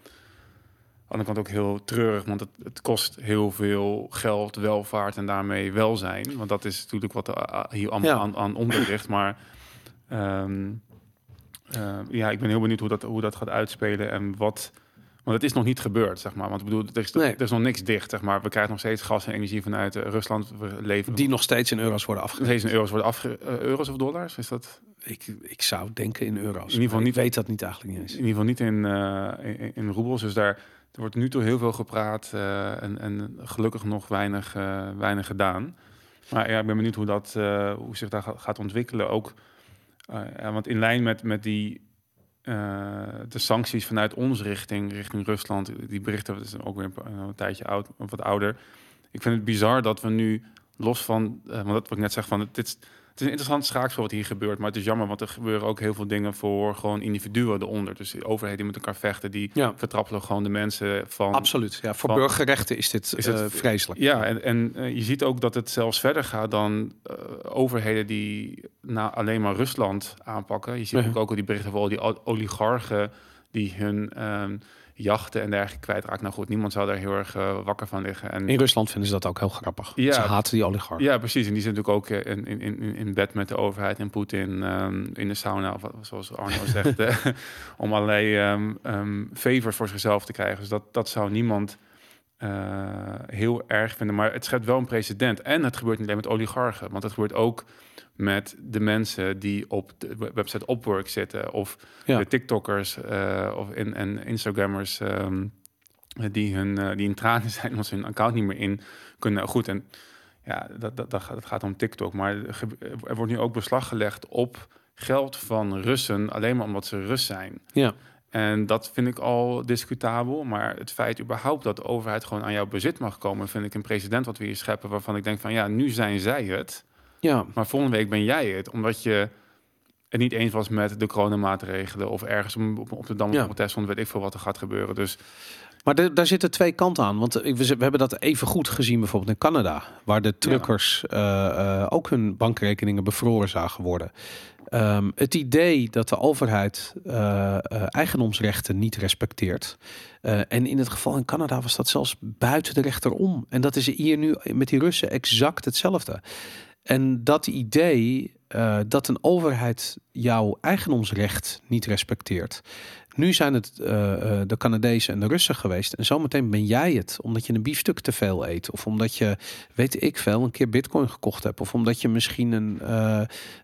aan de kant ook heel treurig, want het, het, kost heel veel geld, welvaart en daarmee welzijn. Want dat is natuurlijk wat er hier ja. aan, aan onder ligt. Maar um, uh, ja, ik ben heel benieuwd hoe dat, hoe dat gaat uitspelen en wat. Want het is nog niet gebeurd, zeg maar. Want ik bedoel, er is, nee. er is nog niks dicht, zeg maar. We krijgen nog steeds gas en energie vanuit uh, Rusland. We leven Die nog steeds in euro's worden afgegeven. Steeds in euro's worden afgegeven. Uh, euro's of dollars? Is dat? Ik, ik zou denken in euro's. In ieder geval niet. Ik weet dat niet eigenlijk niet eens. In ieder geval niet in, in, in, roebels. Dus daar er wordt nu toe heel veel gepraat en, en gelukkig nog weinig, weinig gedaan. Maar ja, ik ben benieuwd hoe dat, hoe zich daar gaat ontwikkelen. Ook ja, want in lijn met, met die uh, de sancties vanuit ons richting, richting Rusland, die berichten, dat is ook weer een, tijdje oud, wat ouder. Ik vind het bizar dat we nu los van, uh, want dat wat ik net zeg, van dit, is een interessant schaakspel wat hier gebeurt. Maar het is jammer, want er gebeuren ook heel veel dingen voor gewoon individuen eronder. Dus de overheden die met elkaar vechten, die ja. vertrappelen gewoon de mensen van... Absoluut, ja. Voor burgerrechten is dit is het, uh, vreselijk. Ja, en, en uh, je ziet ook dat het zelfs verder gaat dan uh, overheden die nou, alleen maar Rusland aanpakken. Je ziet -huh. ook, ook die berichten van al die oligarchen die hun... Um, jachten en dergelijke kwijtraakt. Nou goed, niemand zou daar heel erg uh, wakker van liggen. En in Rusland vinden ze dat ook heel grappig. Ja, ze haten die oligarchen. Ja, precies. En die zijn natuurlijk ook in, in, in, in bed met de overheid en Poetin um, in de sauna, of zoals Arno zegt, om allerlei um, um, favors voor zichzelf te krijgen. Dus dat, dat zou niemand heel erg vinden. Maar het schept wel een precedent. En het gebeurt niet alleen met oligarchen, want het gebeurt ook met de mensen die op de website Upwork zitten of ja. de TikTokkers uh, of in, en Instagrammers um, die, hun, uh, die in tranen zijn omdat ze hun account niet meer in kunnen. Goed, en ja, dat, dat, dat, dat gaat om TikTok, maar er wordt nu ook beslag gelegd op geld van Russen alleen maar omdat ze Rus zijn. Ja. En dat vind ik al discutabel. Maar het feit überhaupt dat de overheid gewoon aan jouw bezit mag komen, vind ik een precedent wat we hier scheppen. Waarvan ik denk van ja, nu zijn zij het. Ja. Maar volgende week ben jij het, omdat je het niet eens was met de coronamaatregelen of ergens op, op de Dam ja. protest, want weet ik veel wat er gaat gebeuren. Dus maar de, daar zitten twee kanten aan. Want we, we, hebben dat even goed gezien bijvoorbeeld in Canada. Waar de truckers ja. uh, uh, ook hun bankrekeningen bevroren zagen worden. Um, het idee dat de overheid uh, eigendomsrechten niet respecteert. en in het geval in Canada was dat zelfs buiten de rechter om. En dat is hier nu met die Russen exact hetzelfde. En dat idee dat een overheid jouw eigendomsrecht niet respecteert. Nu zijn het uh, de Canadezen en de Russen geweest. En zometeen ben jij het. Omdat je een biefstuk te veel eet. Of omdat je, weet ik veel, een keer bitcoin gekocht hebt. Of omdat je misschien een,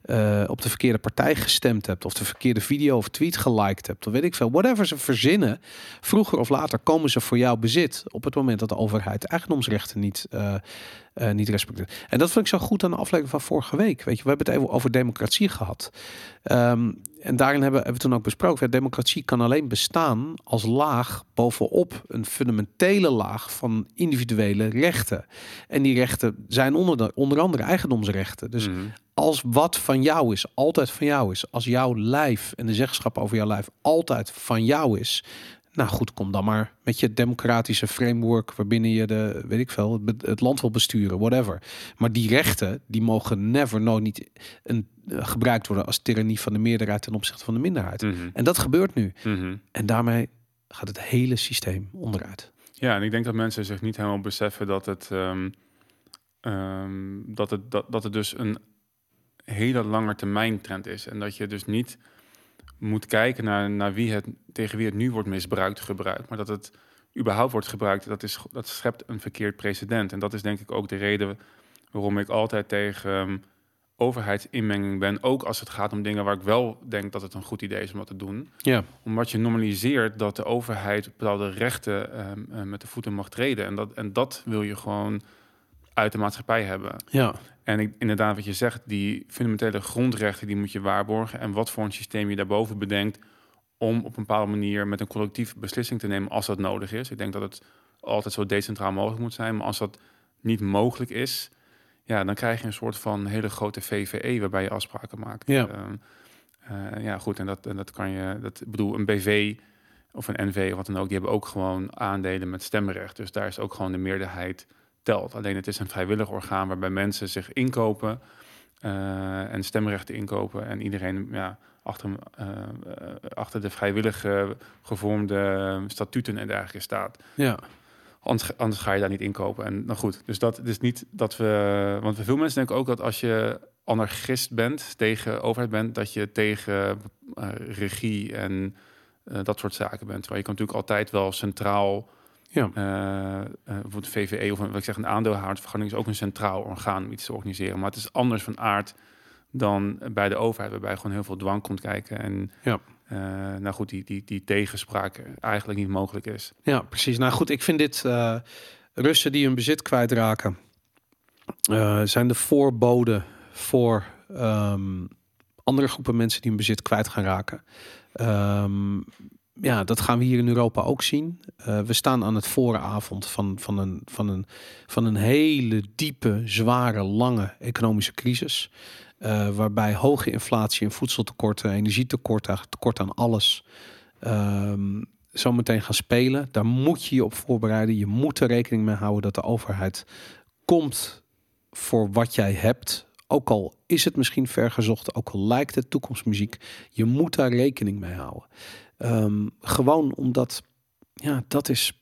uh, op de verkeerde partij gestemd hebt. Of de verkeerde video of tweet geliked hebt. Of weet ik veel. Whatever ze verzinnen. Vroeger of later komen ze voor jouw bezit. Op het moment dat de overheid eigendomsrechten niet niet respecteert. En dat vind ik zo goed aan de aflevering van vorige week. Weet je, we hebben het even over democratie gehad. Um, en daarin hebben, hebben we toen ook besproken, dat democratie kan alleen bestaan als laag bovenop een fundamentele laag van individuele rechten. En die rechten zijn onder, de, onder andere eigendomsrechten. Dus mm als wat van jou is, altijd van jou is, als jouw lijf en de zeggenschap over jouw lijf altijd van jou is, nou goed, kom dan maar met je democratische framework waarbinnen je de, weet ik veel, het, land wil besturen, whatever. Maar die rechten, die mogen never, nooit niet een, eh, gebruikt worden als tirannie van de meerderheid ten opzichte van de minderheid. Mhm. En dat gebeurt nu. Mhm. En daarmee gaat het hele systeem onderuit. Ja, en ik denk dat mensen zich niet helemaal beseffen dat het, ehm, ehm, dat het, dat, dat het dus een hele lange termijn trend is. En dat je dus niet moet kijken naar, naar wie het, tegen wie het nu wordt misbruikt, gebruikt. Maar dat het überhaupt wordt gebruikt, dat, is, dat schept een verkeerd precedent. En dat is denk ik ook de reden waarom ik altijd tegen ehm, overheidsinmenging ben. Ook als het gaat om dingen waar ik wel denk dat het een goed idee is om wat te doen. Ja, Omdat je normaliseert dat de overheid bepaalde rechten ehm, eh, met de voeten mag treden. En dat, en dat wil je gewoon uit de maatschappij hebben. ja, En ik, inderdaad, wat je zegt, die fundamentele grondrechten, die moet je waarborgen. En wat voor een systeem je daarboven bedenkt om op een bepaalde manier met een collectief beslissing te nemen als dat nodig is. Ik denk dat het altijd zo decentraal mogelijk moet zijn. Maar als dat niet mogelijk is, ja, dan krijg je een soort van hele grote VVE waarbij je afspraken maakt. Ja. Ehm, eh, ja, goed. En dat, en dat kan je, dat ik bedoel, een BV of een NV of wat dan ook, die hebben ook gewoon aandelen met stemrecht. Dus daar is ook gewoon de meerderheid telt. Alleen het is een vrijwillig orgaan waarbij mensen zich inkopen eh, en stemrechten inkopen en iedereen ja, achter, eh, achter de vrijwillige gevormde statuten en dergelijke staat. ja. Anders, anders ga je daar niet inkopen. En nou goed, dus dat is niet dat we. Want veel mensen denken ook dat als je anarchist bent, tegen overheid bent, dat je tegen eh, regie en dat soort zaken bent. Maar je kan natuurlijk altijd wel centraal. Ja. eh, eh, bijvoorbeeld de VVE of een, wat ik zeg, een aandeelhoudersvergunning is ook een centraal orgaan om iets te organiseren. Maar het is anders van aard dan bij de overheid, waarbij gewoon heel veel dwang komt kijken. En Ja. eh, nou goed, die, die, die tegenspraak eigenlijk niet mogelijk is. Ja, precies. Nou goed, ik vind dit Russen die hun bezit kwijtraken, eh zijn de voorboden voor ehm, andere groepen mensen die hun bezit kwijt gaan raken. Ehm, ja, dat gaan we hier in Europa ook zien. Eh, we staan aan het vooravond van, van, een, van, een, van een hele diepe, zware, lange economische crisis. eh, waarbij hoge inflatie en voedseltekorten, energietekorten, tekort aan alles. ehm, zometeen gaan spelen. Daar moet je je op voorbereiden. Je moet er rekening mee houden dat de overheid komt voor wat jij hebt. Ook al is het misschien vergezocht, ook al lijkt het toekomstmuziek, je moet daar rekening mee houden. Ehm, gewoon omdat, ja, dat is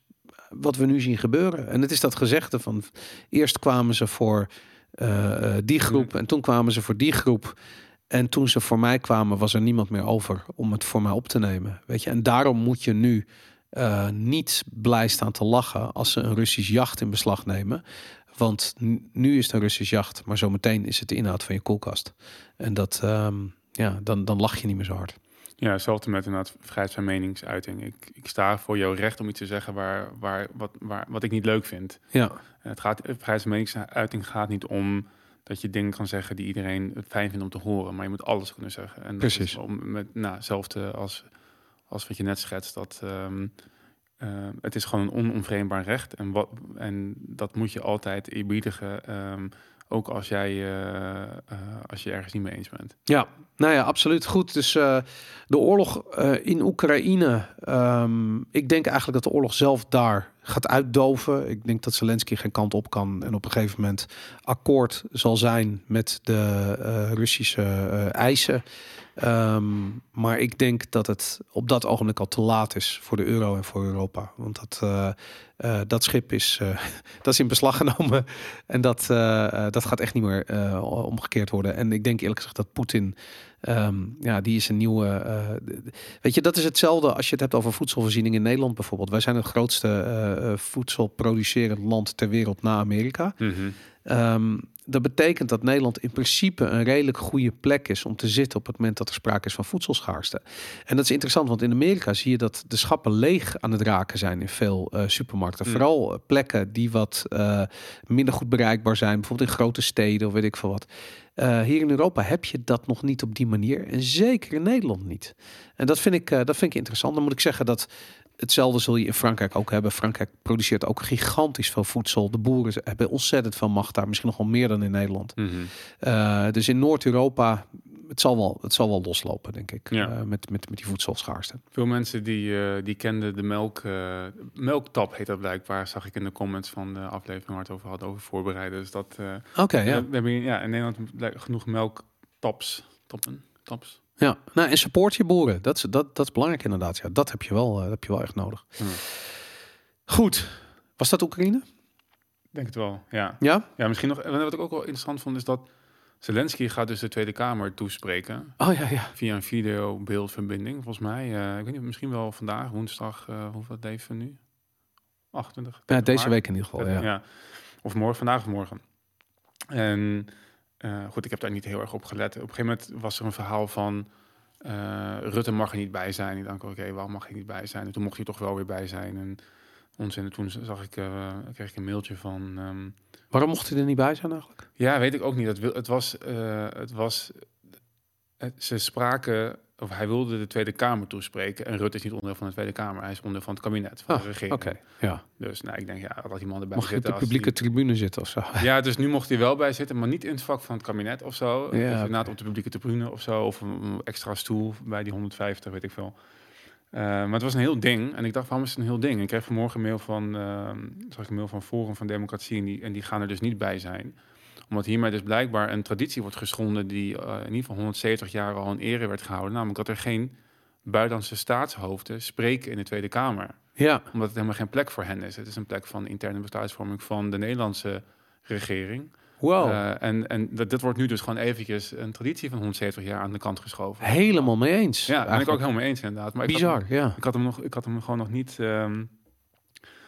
wat we nu zien gebeuren. En het is dat gezegde van, eerst kwamen ze voor eh, eh, die groep en toen kwamen ze voor die groep. En toen ze voor mij kwamen, was er niemand meer over om het voor mij op te nemen. Weet je, en daarom moet je nu eh, niet blij staan te lachen als ze een Russisch jacht in beslag nemen. Want nu is het een Russisch jacht, maar zometeen is het de inhoud van je koelkast. En dat, ehm, ja, dan, dan lach je niet meer zo hard. Ja, hetzelfde met inderdaad vrijheid van meningsuiting. Ik, ik sta voor jouw recht om iets te zeggen waar, waar, wat, waar, wat ik niet leuk vind. Ja, Het gaat, vrijheid van meningsuiting gaat niet om dat je dingen kan zeggen die iedereen het fijn vindt om te horen. Maar je moet alles kunnen zeggen. En dat Precies. Is om, met, nou, hetzelfde als, als wat je net schetst. Dat, ehm, eh, het is gewoon een onomvreembaar recht. En, wat, en dat moet je altijd eerbiedigen. ehm, ook als jij eh, eh, als je ergens niet mee eens bent. Ja, nou ja, absoluut. Goed, dus eh, de oorlog in Oekraïne. ehm, ik denk eigenlijk dat de oorlog zelf daar gaat uitdoven. Ik denk dat Zelensky geen kant op kan en op een gegeven moment akkoord zal zijn met de eh, Russische eh, eisen. Ehm, maar ik denk dat het op dat ogenblik al te laat is voor de euro en voor Europa. Want dat, eh, dat schip is, dat is in beslag genomen. En dat, dat gaat echt niet meer omgekeerd worden. En ik denk eerlijk gezegd dat Poetin, ehm, ja, die is een nieuwe. eh, weet je, dat is hetzelfde als je het hebt over voedselvoorziening in Nederland bijvoorbeeld. Wij zijn het grootste eh, voedselproducerend land ter wereld na Amerika. Ehm, dat betekent dat Nederland in principe een redelijk goede plek is om te zitten op het moment dat er sprake is van voedselschaarste. En dat is interessant, want in Amerika zie je dat de schappen leeg aan het raken zijn in veel eh, supermarkten. Mm. Vooral eh, plekken die wat eh, minder goed bereikbaar zijn, bijvoorbeeld in grote steden of weet ik veel wat. Hier in Europa heb je dat nog niet op die manier. En zeker in Nederland niet. En dat vind ik, dat vind ik interessant. Dan moet ik zeggen dat hetzelfde zul je in Frankrijk ook hebben. Frankrijk produceert ook gigantisch veel voedsel. De boeren hebben ontzettend veel macht daar, misschien nog wel meer dan in Nederland. Mhm. Uh, dus in Noord-Europa, het zal wel, het zal wel loslopen, denk ik, Ja. uh, met, met, met die voedselschaarste. Veel mensen die, eh, die kenden de melk, eh, melktap heet dat blijkbaar, zag ik in de comments van de aflevering waar het over hadden, over voorbereiden. Dus dat, eh, Oké, ja. we, hebben ja, in Nederland genoeg melktaps, tappen, taps. Ja. Nou, en support je boeren. Dat is, dat, dat is belangrijk inderdaad. Ja, dat heb je wel, eh, heb je wel echt nodig. Hmm. Goed. Was dat Oekraïne? Denk het wel, ja. Ja? Ja, misschien nog, en wat ik ook wel interessant vond, is dat Zelensky gaat dus de Tweede Kamer toespreken. Oh ja, ja. Via een video-beeldverbinding, volgens mij. Eh, ik weet niet, misschien wel vandaag, woensdag, eh hoeveel leven nu? 28. ja deze maart? week in ieder geval, ja. Of morgen, vandaag of morgen. En eh, goed, ik heb daar niet heel erg op gelet. Op een gegeven moment was er een verhaal van... eh, Rutte mag er niet bij zijn. Ik dacht, oké, waarom mag hij niet bij zijn? En toen mocht hij toch wel weer bij zijn. En onzin. En toen zag ik, eh, kreeg ik een mailtje van... ehm, Waarom mocht hij er niet bij zijn eigenlijk? ja, weet ik ook niet. Het, was, het was ze spraken, of hij wilde de Tweede Kamer toespreken. En Rutte is niet onderdeel van de Tweede Kamer, hij is onderdeel van het kabinet, van Ah, de regering. Oké, ja. Dus nou, ik denk, ja, dat die man erbij Mag je op zitten. de publieke die- tribune zitten of zo? Ja, dus nu mocht hij wel bij zitten, maar niet in het vak van het kabinet of zo. Ja. Inderdaad op de publieke tribune of zo, of een, extra stoel bij die 150, weet ik veel. Eh, maar het was een heel ding. En ik dacht, waarom is het een heel ding? En ik kreeg vanmorgen een mail van, eh, zag ik een mail van Forum van Democratie. En die, en die gaan er dus niet bij zijn. Omdat hiermee dus blijkbaar een traditie wordt geschonden die eh, in ieder geval 170 jaar al in ere werd gehouden. Namelijk dat er geen buitenlandse staatshoofden spreken in de Tweede Kamer. Ja, Omdat het helemaal geen plek voor hen is. Het is een plek van interne besluitvorming van de Nederlandse regering. wow. Eh, en en dat, wordt nu dus gewoon eventjes een traditie van 170 jaar aan de kant geschoven. Helemaal mee eens. Ja, daar ben ik ook helemaal mee eens inderdaad. Maar ik had, Bizar, ja. ik had hem nog, ik had hem gewoon nog niet ehm,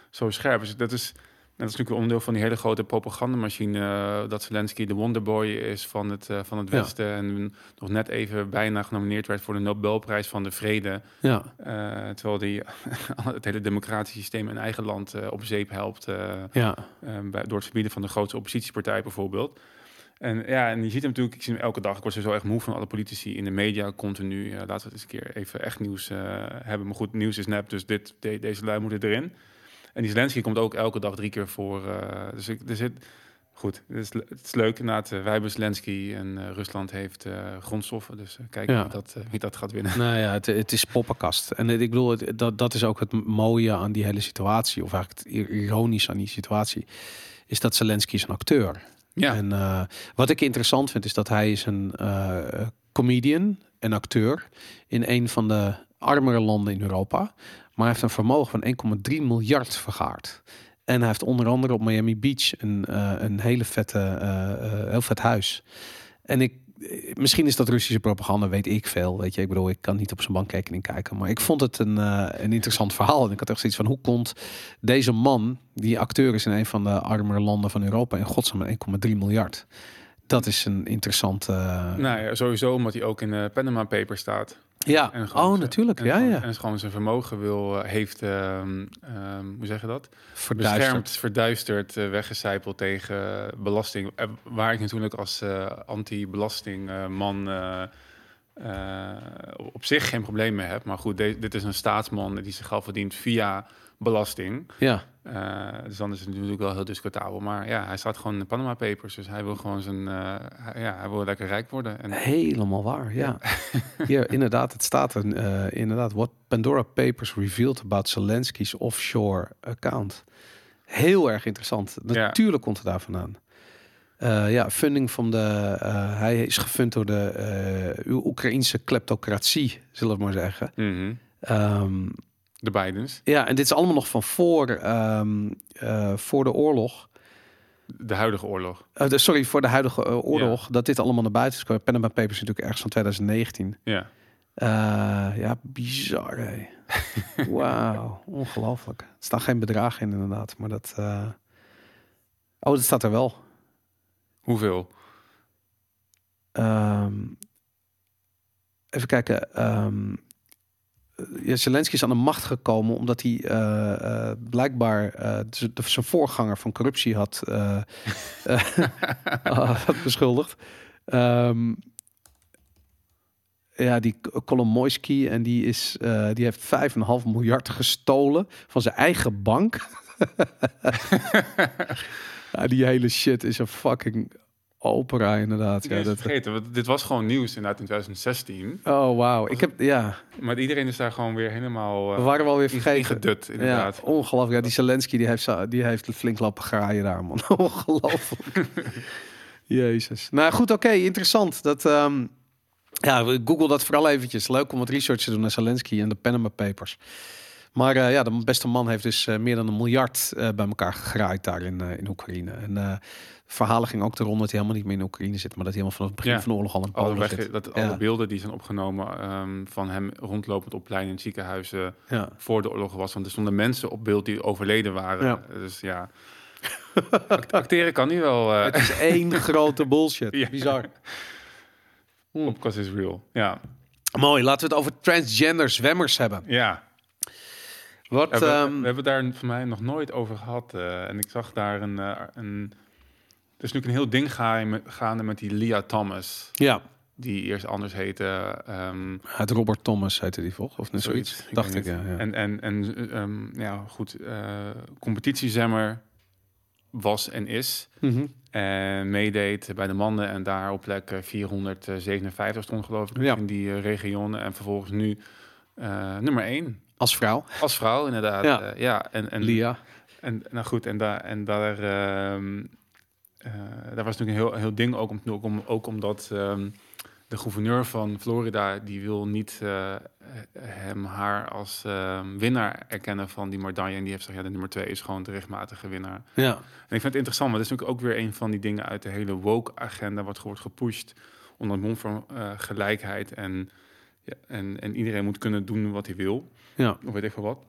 zo scherp. Dus dat is, dat is natuurlijk een onderdeel van die hele grote propagandamachine. eh, dat Zelensky de wonderboy is van het, eh, van het Ja. Westen. En nog net even bijna genomineerd werd voor de Nobelprijs van de Vrede. Ja, Eh, terwijl die het hele democratische systeem in eigen land op zeep helpt. ja. bij, door het verbieden van de grootste oppositiepartij bijvoorbeeld. En ja, en je ziet hem natuurlijk, ik zie hem elke dag. Ik word zo echt moe van alle politici in de media continu. Laten we het eens een keer even echt nieuws hebben. Maar goed, nieuws is nep, dus dit, de- deze lui moeten erin. En die Zelensky komt ook elke dag drie keer voor. eh, dus ik, er zit, goed, het is, het is leuk inderdaad. eh, wij hebben Zelensky en eh, Rusland heeft grondstoffen. Dus kijken Ja. wie, dat, wie dat gaat winnen. Nou ja, het, het is poppenkast. En ik bedoel, het- dat, dat is ook het mooie aan die hele situatie. Of eigenlijk het ir- ironische aan die situatie. Is dat Zelensky is een acteur. Ja, En wat ik interessant vind, is dat hij is een eh, comedian en acteur in een van de armere landen in Europa. Maar hij heeft een vermogen van 1,3 miljard vergaard. En hij heeft onder andere op Miami Beach een, eh, een hele vette, eh, eh, heel vet huis. En ik, misschien is dat Russische propaganda, weet ik veel. Weet je, ik bedoel, ik kan niet op zijn bankrekening kijken. Maar ik vond het een, een interessant verhaal. En ik had echt zoiets van, hoe komt deze man, die acteur is in een van de armere landen van Europa, in godsnaam met 1,3 miljard? Dat is een interessante... nou ja, sowieso omdat hij ook in de Panama Papers staat. ja, En gewoon oh natuurlijk, en ja, gewoon- ja. En gewoon zijn vermogen wil, eh, heeft, ehm, hoe zeg je dat? Verduisterd. Beschermd, verduisterd, eh, weggecijpeld tegen belasting. Eh, waar ik natuurlijk als eh, anti-belastingman eh, eh, op zich geen probleem mee heb. Maar goed, dit is een staatsman die zich geld verdient via belasting. Ja, Eh, dus dan is het natuurlijk wel heel discutabel. Maar ja, hij staat gewoon in de Panama Papers. Dus hij wil gewoon zijn, eh, hij- ja, hij wil lekker rijk worden. En helemaal waar, ja. Hier, inderdaad, het staat er eh, inderdaad. What Pandora Papers revealed about Zelensky's offshore account. Heel erg interessant. Ja. Natuurlijk komt het daar vandaan. Eh, ja, funding van de... hij is gefund door de eh, Oekraïnse kleptocratie, zullen we maar zeggen. Mhm. Ehm, de Bidens, ja, en dit is allemaal nog van voor, ehm, eh, voor de oorlog. de huidige oorlog. Eh, de- sorry, voor de huidige eh, oorlog. Dat dit allemaal naar buiten is gekomen. Panama Papers is natuurlijk ergens van 2019. Ja. Ja, bizar. hè. Wauw, ongelooflijk. Er staan geen bedragen in inderdaad, maar dat... Oh, dat staat er wel. Hoeveel? Ehm, even kijken. ehm, ja, Zelensky is aan de macht gekomen omdat hij eh, eh, blijkbaar eh, zijn voorganger van corruptie had, eh, eh, beschuldigd. Ehm, Ja, die Kolomoisky en die, is, eh, die heeft 5,5 miljard gestolen van zijn eigen bank. ja, die hele shit is een fucking opera inderdaad. Ja, ja, dat, vergeten, want dit was gewoon nieuws inderdaad in 2016. oh, wauw. Ik heb, ja, Maar iedereen is daar gewoon weer helemaal we uh, waren wel weer vergeten. ingedut, Ja, inderdaad. ongelooflijk. Ja, die Zelensky die heeft, die heeft flink lappen graaien daar, man. ongelooflijk. Jezus. Nou goed, oké, interessant. Dat, ehm, ja, google dat vooral eventjes. Leuk om wat research te doen naar Zelensky en de Panama Papers. Maar eh, ja, de beste man heeft dus eh, meer dan een miljard eh, bij elkaar gegraaid daar in, in Oekraïne. En verhalen ging ook de ronde dat hij helemaal niet meer in Oekraïne zit, maar dat hij helemaal vanaf het begin Ja. van de oorlog al in Alle, Polen weg, zit. dat, Ja. alle beelden die zijn opgenomen ehm, van hem rondlopend op pleinen in ziekenhuizen Ja. voor de oorlog was. Want er stonden mensen op beeld die overleden waren. Dus ja, Act- acteren kan nu wel. Het is één grote bullshit. Bizar. Because is Real. Ja, Mooi, laten we het over transgender zwemmers hebben. ja. Wat, Ja, we, ehm, we hebben daar voor mij nog nooit over gehad. eh, en ik zag daar een, eh, een... Er is natuurlijk een heel ding gaande, met die Leah Thomas. ja, Die eerst anders heette. ehm, het Robert Thomas heette die volgens of net zoiets. Zoiets, Dacht ik, ja. ja. En, en, en ehm, ja, goed, eh competitiezemmer was en is. Mhm. En meedeed bij de mannen en daar op plek eh, 457 stond geloof ik Ja. in die eh, regionen. En vervolgens nu nummer 1 Als vrouw, als vrouw inderdaad. Ja. Ja, ja en, en, Lia. en nou goed, en daar en daar, ehm, eh, daar was natuurlijk een heel, heel ding ook, om, ook, om, ook omdat ehm, de gouverneur van Florida die wil niet eh, hem haar als ehm, winnaar erkennen van die medaille. En die heeft gezegd, ja, de nummer twee is gewoon de rechtmatige winnaar. Ja. En ik vind het interessant, maar dat is natuurlijk ook weer een van die dingen uit de hele woke-agenda, wat wordt gepusht onder het mom van eh, gelijkheid en, ja, en, en iedereen moet kunnen doen wat hij wil. Ja. Of weet ik veel wat.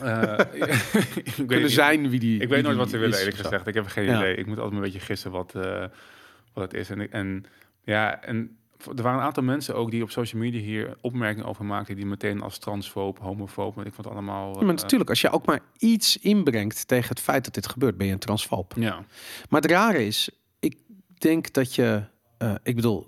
Weet Kunnen zijn wie die Ik weet nooit wat ze willen, eerlijk gezegd. Ik heb geen Ja. idee. Ik moet altijd een beetje gissen wat, eh, wat het is. En, en ja, en er waren een aantal mensen ook die op social media hier opmerkingen over maakten, die meteen als transfoob, homofoob, want ik vond het allemaal. Ja, maar eh, natuurlijk, als je ook maar iets inbrengt tegen het feit dat dit gebeurt, ben je een transfoob. ja, Maar het rare is, ik denk dat je, ik bedoel,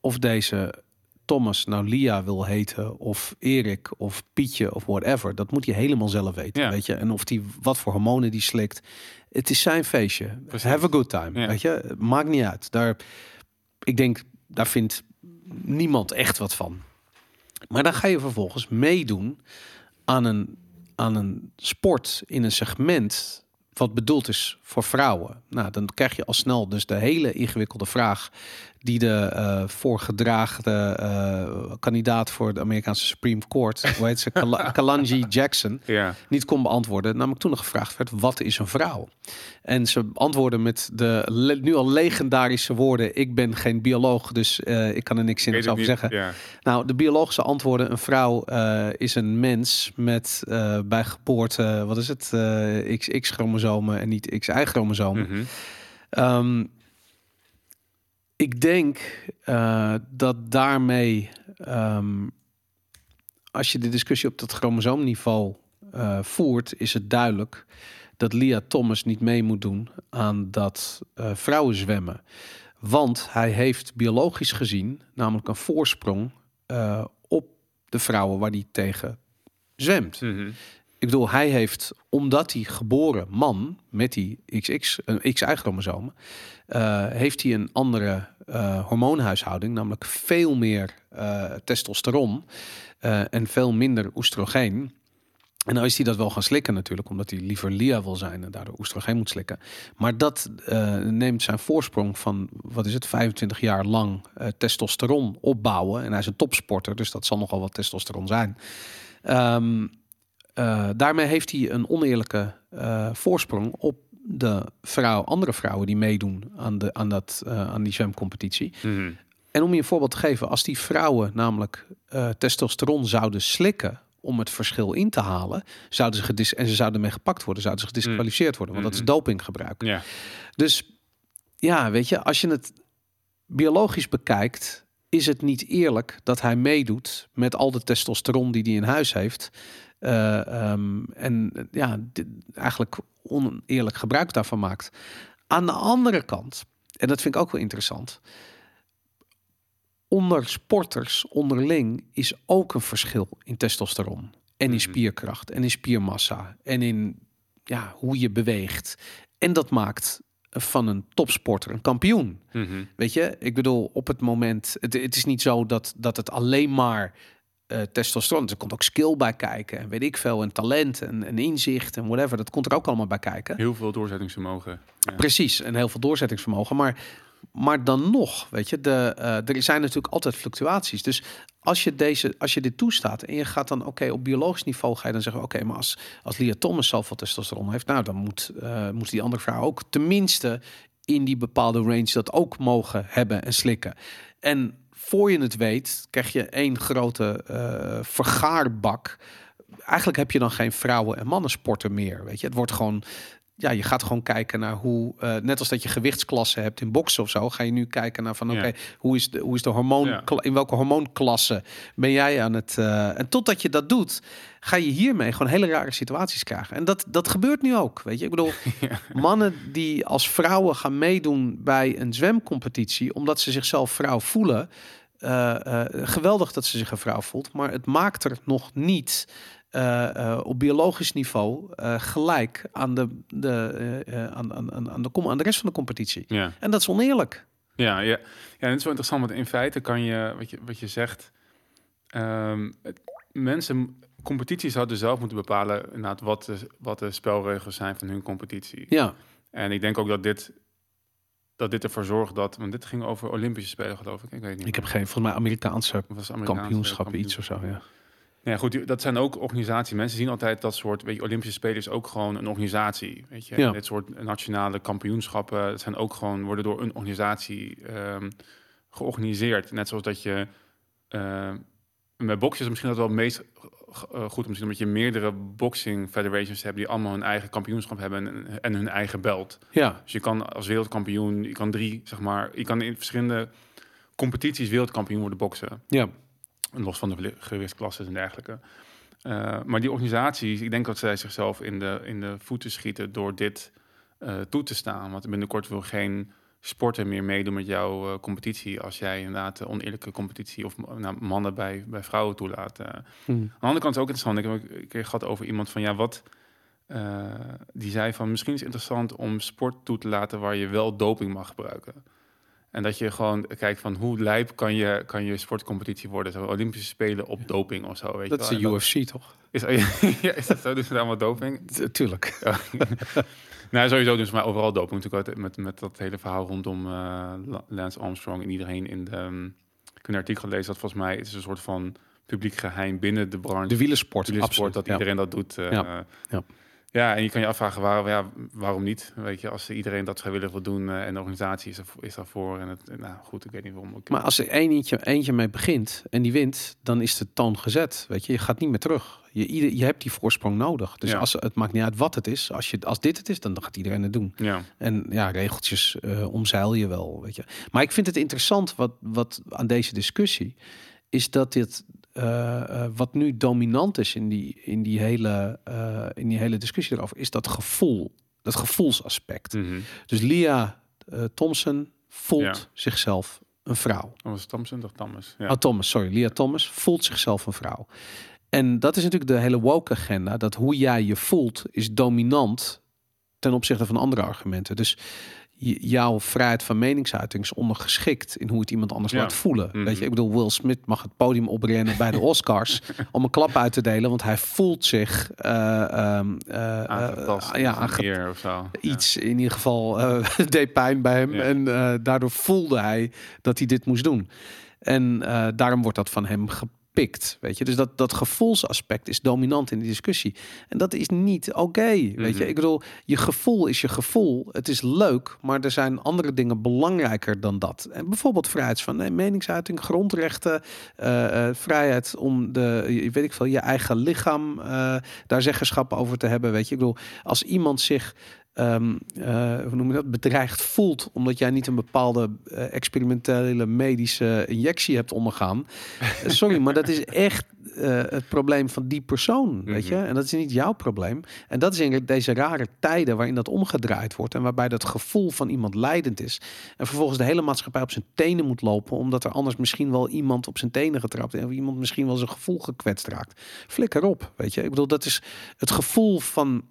of deze Thomas nou Lia wil heten, of Erik, of Pietje, of whatever, dat moet hij helemaal zelf weten, Ja. weet je. En of die wat voor hormonen die slikt, het is zijn feestje. Precies. Have a good time, Ja. weet je. Maakt niet uit. Daar, ik denk, daar vindt niemand echt wat van. Maar dan ga je vervolgens meedoen aan een, aan een sport in een segment wat bedoeld is voor vrouwen. Nou, dan krijg je al snel dus de hele ingewikkelde vraag die de eh voorgedraagde eh, kandidaat voor de Amerikaanse Supreme Court, hoe heet ze, Kal- Kalanji Jackson, ja, niet kon beantwoorden. Namelijk toen er gevraagd werd, wat is een vrouw? En ze antwoorden met de nu al legendarische woorden, ik ben geen bioloog, dus eh, ik kan er niks het over zeggen. Ja, Nou, de biologische antwoorden: een vrouw is een mens met bij geboorte, wat is het, XX-chromosomen en niet XY-chromosomen. mhm. Ehm, ik denk eh, dat daarmee, ehm, als je de discussie op dat chromosoomniveau eh, voert, is het duidelijk dat Lia Thomas niet mee moet doen aan dat eh vrouwen zwemmen. Want hij heeft biologisch gezien namelijk een voorsprong op de vrouwen waar hij tegen zwemt. Ik bedoel, hij heeft, omdat hij geboren man met die XX, een XY-chromosomen, eh, heeft hij een andere eh, hormoonhuishouding, namelijk veel meer eh, testosteron en veel minder oestrogeen. En nou is hij dat wel gaan slikken natuurlijk, omdat hij liever Lia wil zijn en daardoor oestrogeen moet slikken. Maar dat neemt zijn voorsprong van, wat is het, 25 jaar lang testosteron opbouwen. En hij is een topsporter, dus dat zal nogal wat testosteron zijn. Ehm, eh, daarmee heeft hij een oneerlijke eh, voorsprong op de vrouw, andere vrouwen die meedoen aan, de, aan, dat, eh, aan die zwemcompetitie. Mhm. En om je een voorbeeld te geven, als die vrouwen namelijk testosteron zouden slikken om het verschil in te halen, zouden ze gedis en ze zouden mee gepakt worden, zouden ze gedisqualificeerd worden, want dat is Mhm. dopinggebruik. ja, Dus ja, weet je, als je het biologisch bekijkt, is het niet eerlijk dat hij meedoet met al de testosteron die hij in huis heeft. Eh, ehm, en ja, dit- eigenlijk oneerlijk gebruik daarvan maakt. Aan de andere kant, en dat vind ik ook wel interessant. onder sporters onderling is ook een verschil in testosteron. En in Mhm. spierkracht en in spiermassa en in ja, hoe je beweegt. En dat maakt van een topsporter een kampioen. Mhm. Weet je, ik bedoel, op het moment, het, het is niet zo dat, dat het alleen maar eh, testosteron, er komt ook skill bij kijken en weet ik veel, en talent en, en inzicht en whatever, dat komt er ook allemaal bij kijken. Heel veel doorzettingsvermogen. Ja. Precies, en heel veel doorzettingsvermogen. Maar, maar dan nog, weet je, de, eh, er zijn natuurlijk altijd fluctuaties. Dus als je, deze, als je dit toestaat en je gaat dan, oké, op biologisch niveau ga je dan zeggen, oké, maar als, als Lia Thomas zoveel testosteron heeft, nou, dan moet, eh, moet die andere vrouw ook tenminste in die bepaalde range dat ook mogen hebben en slikken. En voor je het weet, krijg je één grote eh, vergaarbak. Eigenlijk heb je dan geen vrouwen- en mannensporten meer. Weet je, het wordt gewoon ja, je gaat gewoon kijken naar hoe, eh, net als dat je gewichtsklassen hebt in boksen of zo, ga je nu kijken naar van, oké, Ja. hoe is de, hoe is de hormoon, Ja. in welke hormoonklasse ben jij aan het, eh, en totdat je dat doet, ga je hiermee gewoon hele rare situaties krijgen. En dat, dat gebeurt nu ook, weet je. Ik bedoel, Ja. mannen die als vrouwen gaan meedoen bij een zwemcompetitie, omdat ze zichzelf vrouw voelen, eh, geweldig dat ze zich een vrouw voelt, maar het maakt er nog niet eh, eh, op biologisch niveau eh, gelijk aan de, de, aan, aan, aan, de, kom- aan de rest van de competitie. Ja. En dat is oneerlijk. Ja, ja. ja, en het is wel interessant, want in feite kan je, wat je, wat je zegt, ehm, het- mensen, competities zouden zelf moeten bepalen inderdaad wat de, wat de spelregels zijn van hun competitie. Ja, En ik denk ook dat dit, dat dit ervoor zorgt dat, want dit ging over Olympische Spelen geloof ik, ik weet niet. ik heb geen, volgens mij Amerikaanse kampioenschappen, iets of zo. Ja. Ja, goed, dat zijn ook organisaties. Mensen zien altijd dat soort, weet je, Olympische Spelen is ook gewoon een organisatie, weet je. Ja. Dit soort nationale kampioenschappen dat zijn ook gewoon worden door een organisatie ehm, georganiseerd. Net zoals dat je eh, met boksen is misschien dat wel het meest eh, goed, misschien omdat je meerdere boxing federations hebt die allemaal hun eigen kampioenschap hebben en, en hun eigen belt. ja, Dus je kan als wereldkampioen, je kan drie, zeg maar, je kan in verschillende competities wereldkampioen worden boksen. ja, Los van de gewichtsklasses en dergelijke. Eh, maar die organisaties, ik denk dat zij zichzelf in de, in de voeten schieten door dit eh, toe te staan. Want binnenkort wil geen sporter meer meedoen met jouw eh, competitie. Als jij inderdaad de oneerlijke competitie of nou, mannen bij, bij vrouwen toelaat. eh. Hm. Aan de andere kant is het ook interessant. Ik heb een keer gehad over iemand van ja, wat. die zei van misschien is het interessant om sport toe te laten waar je wel doping mag gebruiken. En dat je gewoon kijkt van hoe lijp kan je, kan je sportcompetitie worden. Zo Olympische Spelen op doping of zo. Weet dat is je wel. de UFC toch? Is, ja, is dat zo? Doen ze daar allemaal doping? T- Tuurlijk. Nou, sowieso doen ze maar overal doping. Natuurlijk met, met dat hele verhaal rondom La- Lance Armstrong en iedereen in de... um, ik heb een artikel gelezen dat volgens mij het is een soort van publiek geheim binnen de branche. De wielersport, wielersport, absoluut. dat ja. iedereen dat doet. eh, Ja, ja. Ja, en je kan je afvragen waarom, ja, waarom niet? Weet je, als iedereen dat vrijwillig wil doen eh, en de organisatie is, er, is daarvoor. En het, nou goed, ik weet niet waarom. Ik, Maar als er eentje, eentje mee begint en die wint, dan is de toon gezet. Weet je, je gaat niet meer terug. Je, ieder, je hebt die voorsprong nodig. Dus Ja. als, het maakt niet uit wat het is. Als, je, als dit het is, dan gaat iedereen het doen. ja, En ja, regeltjes eh, omzeil je wel, weet je. Maar ik vind het interessant wat, wat aan deze discussie is dat dit wat nu dominant is in die, in die, hele, eh, in die hele discussie erover, is dat gevoel, dat gevoelsaspect. Mhm. Dus Lia eh, Thompson voelt Ja. zichzelf een vrouw. Dat was Thompson of Thomas? Ja. Oh, Thomas, sorry. Lia Thomas voelt zichzelf een vrouw. En dat is natuurlijk de hele woke agenda. Dat hoe jij je voelt is dominant ten opzichte van andere argumenten. Dus jouw vrijheid van meningsuiting is ondergeschikt in hoe het iemand anders Ja. laat voelen. Mhm. Weet je, ik bedoel, Will Smith mag het podium oprennen bij de Oscars om een klap uit te delen, want hij voelt zich Aangetast, ja, aange- of zo. iets in ieder geval deed pijn bij hem. Ja. En daardoor voelde hij dat hij dit moest doen. En daarom wordt dat van hem Weet je? Dus dat, dat gevoelsaspect is dominant in de discussie. En dat is niet oké. weet Mhm. je, ik bedoel, je gevoel is je gevoel. Het is leuk, maar er zijn andere dingen belangrijker dan dat. En bijvoorbeeld vrijheid van meningsuiting, grondrechten, eh, eh, vrijheid om de, je- weet ik veel, je eigen lichaam eh, daar zeggenschap over te hebben. Weet je, ik bedoel, als iemand zich ehm, eh, hoe noem je dat, bedreigd voelt omdat jij niet een bepaalde eh, experimentele medische injectie hebt ondergaan. Eh, sorry, maar dat is echt het probleem van die persoon, weet je? Mhm. En dat is niet jouw probleem. En dat is in deze rare tijden waarin dat omgedraaid wordt en waarbij dat gevoel van iemand leidend is. En vervolgens de hele maatschappij op zijn tenen moet lopen, omdat er anders misschien wel iemand op zijn tenen getrapt en iemand misschien wel zijn gevoel gekwetst raakt. Flikker op, weet je? Ik bedoel, dat is het gevoel van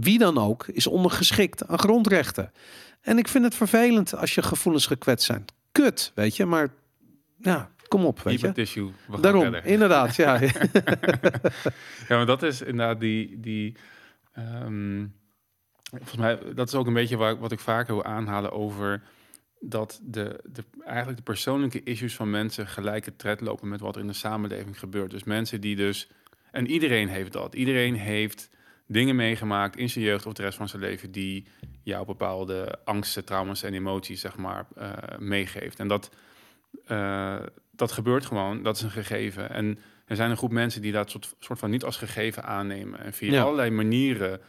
wie dan ook is ondergeschikt aan grondrechten. En ik vind het vervelend als je gevoelens gekwetst zijn. Kut, weet je, maar ja, kom op, weet je. tissue. We gaan Daarom, verder. inderdaad, ja. Ja, maar dat is inderdaad die... die ehm, volgens mij, dat is ook een beetje waar, wat ik vaker wil aanhalen over dat de, de, eigenlijk de persoonlijke issues van mensen gelijke tred lopen met wat er in de samenleving gebeurt. Dus mensen die dus... En iedereen heeft dat. Iedereen heeft dingen meegemaakt in zijn jeugd of de rest van zijn leven die jou bepaalde angsten, trauma's en emoties, zeg maar, eh, meegeeft. En dat, eh, dat gebeurt gewoon, dat is een gegeven. En er zijn een groep mensen die dat soort, soort van niet als gegeven aannemen. En via Ja. allerlei manieren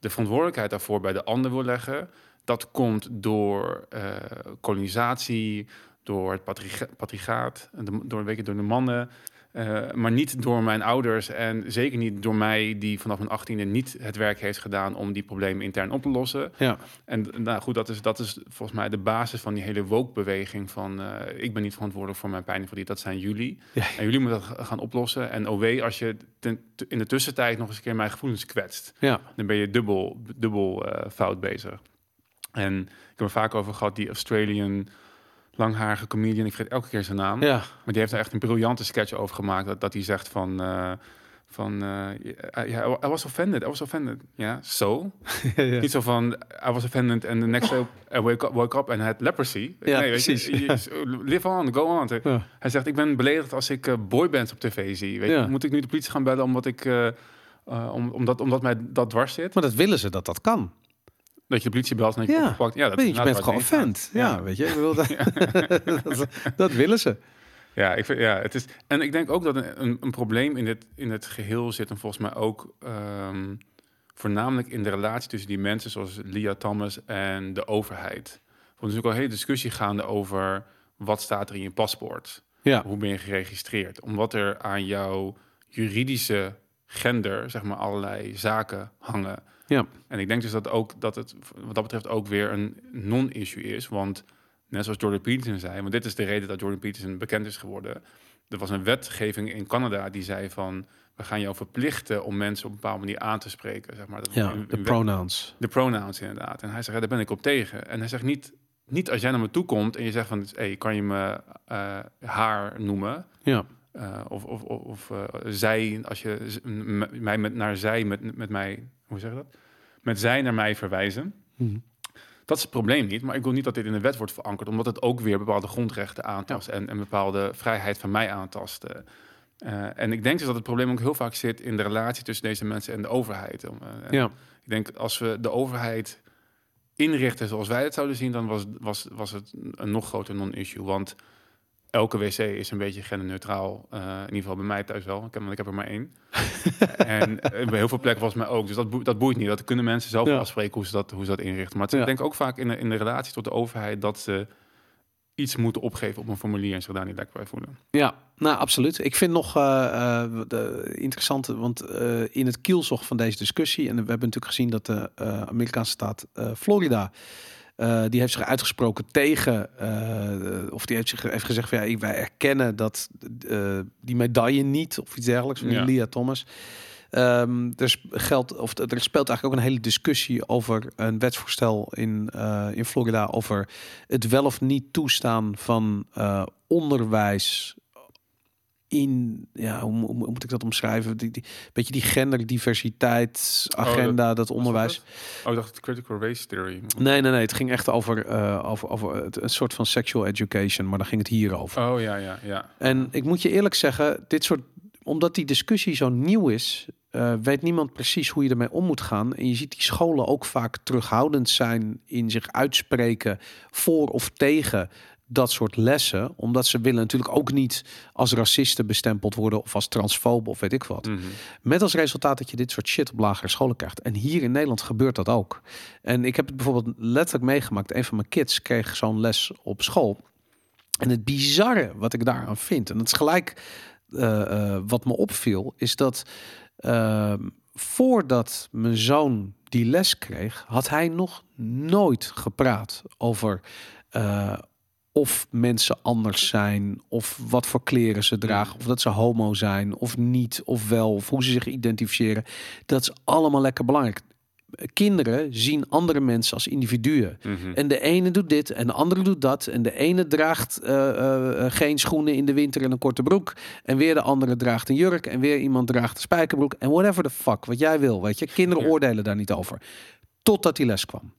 de verantwoordelijkheid daarvoor bij de ander wil leggen. Dat komt door eh, kolonisatie, door het patriga- patrigaat, door, weet je, door de mannen. Eh, maar niet door mijn ouders en zeker niet door mij, die vanaf mijn achttiende niet het werk heeft gedaan om die problemen intern op te lossen. ja. En nou goed, dat is, dat is volgens mij de basis van die hele woke-beweging van eh, ik ben niet verantwoordelijk voor mijn pijn en verdriet, dat zijn jullie. Ja. En jullie moeten dat gaan oplossen. En OW, als je ten- in de tussentijd nog eens een keer mijn gevoelens kwetst, ja. dan ben je dubbel, dubbel eh, fout bezig. En ik heb er vaak over gehad, die Australian langharige comedian, ik vergeet elke keer zijn naam, Ja, maar die heeft er echt een briljante sketch over gemaakt, dat, dat hij zegt van... eh, van, eh, ja, I was offended, I was offended. Ja, so? ja. Niet zo van, I was offended and the next day I wake up, woke up and had leprosy. Ja, weet precies. Je, je- live on, go on. Ja. Hij zegt, ik ben beledigd als ik eh, boybands op tv zie. Weet Ja. je, moet ik nu de politie gaan bellen omdat, ik, om, omdat, omdat mij dat dwars zit? Maar dat willen ze dat dat kan. Dat je de politie belt en je Ja. Ja, dat je, bent gewoon vent. Ja, gaat. weet je. Ik bedoel, dat, dat, willen ze. Ja, ik vind, ja, het is. En ik denk ook dat een, een, een probleem in het, in het geheel zit, en volgens mij ook ehm, voornamelijk in de relatie tussen die mensen, zoals Lia Thomas en de overheid. Want er is ook al een hele discussie gaande over wat staat er in je paspoort. Ja, Hoe ben je geregistreerd? Omdat er aan jouw juridische gender, zeg maar, allerlei zaken hangen. Ja. En ik denk dus dat ook dat het wat dat betreft ook weer een non-issue is. Want net zoals Jordan Peterson zei, want dit is de reden dat Jordan Peterson bekend is geworden. Er was een wetgeving in Canada die zei van we gaan jou verplichten om mensen op een bepaalde manier aan te spreken. Zeg maar. Dat ja de pronouns. de pronouns inderdaad. En hij zegt, ja, daar ben ik op tegen. En hij zegt niet, niet als jij naar me toe komt en je zegt van, hey, kan je me eh, haar noemen? Ja, Eh, of of, of, of eh, zij, als je mij met, naar zij met, met mij, hoe zeg je dat? Met zij naar mij verwijzen. Mhm. Dat is het probleem niet, maar ik wil niet dat dit in de wet wordt verankerd, omdat het ook weer bepaalde grondrechten aantast en een bepaalde vrijheid van mij aantast. Eh, eh, en ik denk dus dat het probleem ook heel vaak zit in de relatie tussen deze mensen en de overheid. Eh, ja. ik denk als we de overheid inrichten zoals wij het zouden zien, dan was, was, was het een nog groter non-issue. Want elke wc is een beetje genderneutraal. eh in ieder geval bij mij thuis wel. Ik heb, want ik heb er maar één. en eh, bij heel veel plekken volgens mij ook. Dus dat, boeit, dat boeit niet. Dat kunnen mensen zelf Ja. afspreken hoe ze dat, hoe ze dat inrichten. Maar het is Ja. denk ik ook vaak in de, in de relatie tot de overheid dat ze iets moeten opgeven op een formulier en zich daar niet lekker bij voelen. Ja, nou absoluut. Ik vind nog eh, eh, de interessante, want in het kielzog van deze discussie, en we hebben natuurlijk gezien dat de Amerikaanse staat Florida, eh, die heeft zich uitgesproken tegen, eh, of die heeft zich heeft gezegd van ja, wij erkennen dat eh, die medaille niet, of iets dergelijks, van Ja. Lia Thomas. Ehm, er, geldt, of er speelt eigenlijk ook een hele discussie over een wetsvoorstel in, in Florida over het wel of niet toestaan van onderwijs in, ja, hoe, mo- hoe moet ik dat omschrijven? Die, die, beetje die genderdiversiteitsagenda, dat, onderwijs. Oh, ik dacht het critical race theory. Nee, nee, nee. Het ging echt over, eh, over, over het, een soort van sexual education, maar dan ging het hier over. Oh ja, ja, ja. En ik moet je eerlijk zeggen, dit soort, omdat die discussie zo nieuw is, eh, weet niemand precies hoe je ermee om moet gaan. En je ziet die scholen ook vaak terughoudend zijn in zich uitspreken voor of tegen dat soort lessen, omdat ze willen natuurlijk ook niet als racisten bestempeld worden of als transfoben of weet ik wat. Mhm. Met als resultaat dat je dit soort shit op lagere scholen krijgt. En hier in Nederland gebeurt dat ook. En ik heb het bijvoorbeeld letterlijk meegemaakt. Een van mijn kids kreeg zo'n les op school. En het bizarre wat ik daaraan vind, en dat is gelijk eh, eh, wat me opviel, is dat ehm, voordat mijn zoon die les kreeg, had hij nog nooit gepraat over eh, of mensen anders zijn, of wat voor kleren ze dragen, of dat ze homo zijn, of niet, of wel, of hoe ze zich identificeren. Dat is allemaal lekker belangrijk. Kinderen zien andere mensen als individuen. Mhm. En de ene doet dit en de andere doet dat. En de ene draagt eh, eh, eh, geen schoenen in de winter en een korte broek. En weer de andere draagt een jurk. En weer iemand draagt een spijkerbroek. En whatever the fuck, wat jij wil. Weet je, kinderen Ja. oordelen daar niet over. Totdat die les kwam.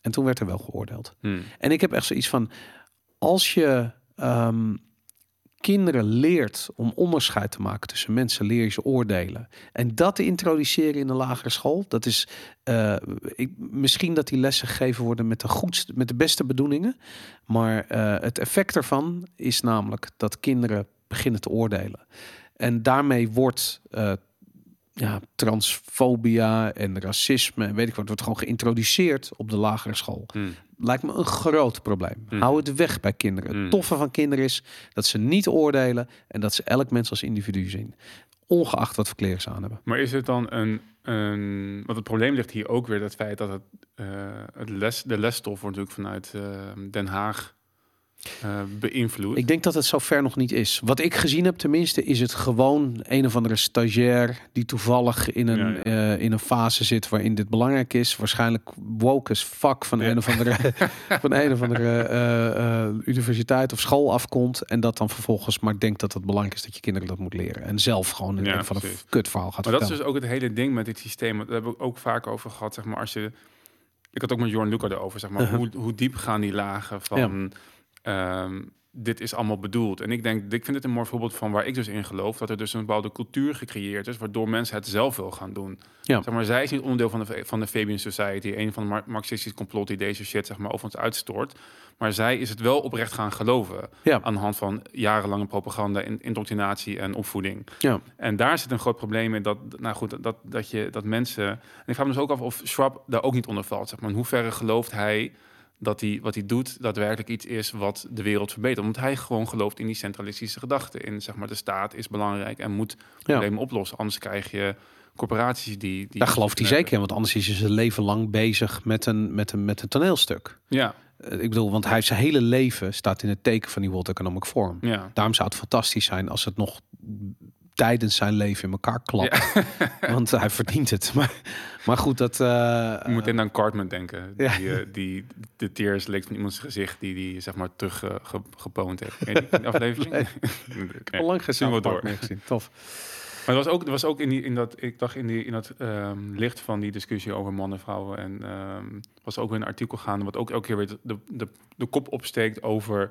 En toen werd er wel geoordeeld. Mhm. En ik heb echt zoiets van: als je ehm, kinderen leert om onderscheid te maken tussen mensen, leer je oordelen. En dat te introduceren in de lagere school, dat is eh, ik, misschien dat die lessen gegeven worden met de goedste, met de beste bedoelingen. Maar eh, het effect ervan is namelijk dat kinderen beginnen te oordelen. En daarmee wordt eh, ja, transfobia en racisme en weet ik wat, wordt gewoon geïntroduceerd op de lagere school Mhm. lijkt me een groot probleem. Mm. Hou het weg bij kinderen. Mm. Het toffe van kinderen is dat ze niet oordelen en dat ze elk mens als individu zien. Ongeacht wat voor kleren ze aan hebben. Maar is het dan een, een... Want het probleem ligt hier ook weer, dat feit dat het, eh, het les, de lesstof wordt natuurlijk vanuit eh, Den Haag eh, beïnvloed. Ik denk dat het zo ver nog niet is. Wat ik gezien heb tenminste, is het gewoon een of andere stagiair die toevallig in een, Ja, eh, in een fase zit waarin dit belangrijk is. Waarschijnlijk woke as fuck van Ja. een of andere, van een of andere eh, universiteit of school afkomt. En dat dan vervolgens maar denkt dat het belangrijk is dat je kinderen dat moet leren. En zelf gewoon een, van een kutverhaal gaat Maar dat is dus ook het hele ding met dit systeem. Daar hebben we ook vaak over gehad. Zeg maar, als je, ik had ook met Jorn Luca erover. Zeg maar, Uh-huh. hoe, hoe diep gaan die lagen van... ehm, dit is allemaal bedoeld. En ik denk, ik vind het een mooi voorbeeld van waar ik dus in geloof. Dat er dus een bepaalde cultuur gecreëerd is... waardoor mensen het zelf wil gaan doen. Ja. Zeg maar, zij is niet onderdeel van de, van de Fabian Society. Een van de mar- marxistische complot die deze shit zeg maar, over ons uitstort. Maar zij is het wel oprecht gaan geloven. Ja. Aan de hand van jarenlange propaganda, in- indoctrinatie en opvoeding. Ja. En daar zit een groot probleem in dat, nou goed, dat, dat, je, dat mensen... En ik vraag me dus ook af of Schwab daar ook niet onder valt. Zeg maar. In hoeverre gelooft hij dat hij wat hij doet daadwerkelijk iets is wat de wereld verbetert? Omdat hij gewoon gelooft in die centralistische gedachten. In zeg maar de staat is belangrijk en moet problemen oplossen. Anders krijg je corporaties die... die Daar gelooft hij zeker in, want anders is hij zijn leven lang bezig met een, met een, met een toneelstuk. Ja, Eh, Ik bedoel, want hij zijn hele leven staat in het teken van die World Economic Forum. ja. Daarom zou het fantastisch zijn als het nog tijdens zijn leven in elkaar klapt. Want hij verdient het. Maar, maar goed, dat... eh, Je moet in aan Cartman denken. Die, eh, die de tears leek van iemands gezicht die die zeg maar terug eh, ge, heeft. Ken je die aflevering? Nee. Nee. al lang Zien door. gezien. Tof. Maar het was ook, het was ook in, die, in dat, ik dacht in, die, in dat ehm, licht van die discussie over mannen en vrouwen. En ehm, was ook weer een artikel gaande, wat ook elke keer weer de, de, de kop opsteekt over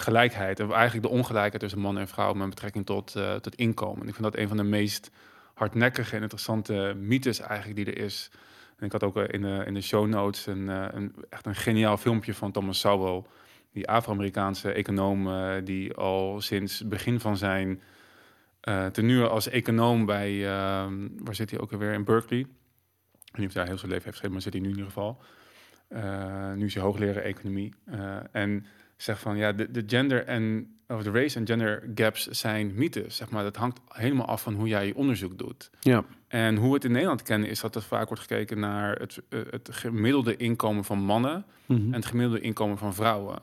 gelijkheid. En eigenlijk de ongelijkheid tussen man en vrouw met betrekking tot, eh, tot inkomen. En ik vind dat een van de meest hardnekkige en interessante mythes eigenlijk die er is. En ik had ook eh, in de, in de show notes een, eh, een, echt een geniaal filmpje van Thomas Sowell. Die Afro-Amerikaanse econoom die al sinds begin van zijn eh tenue als econoom bij, ehm, waar zit hij ook alweer, in Berkeley. Ik weet niet of hij daar heel zijn leven heeft maar zit hij nu in ieder geval. Nu is hij hoogleraar economie. En zegt van, ja, de, de gender en, of de race en gender gaps zijn mythes, zeg maar. Dat hangt helemaal af van hoe jij je onderzoek doet. Ja. En hoe we het in Nederland kennen is dat er vaak wordt gekeken naar het, eh, het gemiddelde inkomen van mannen Mhm. en het gemiddelde inkomen van vrouwen.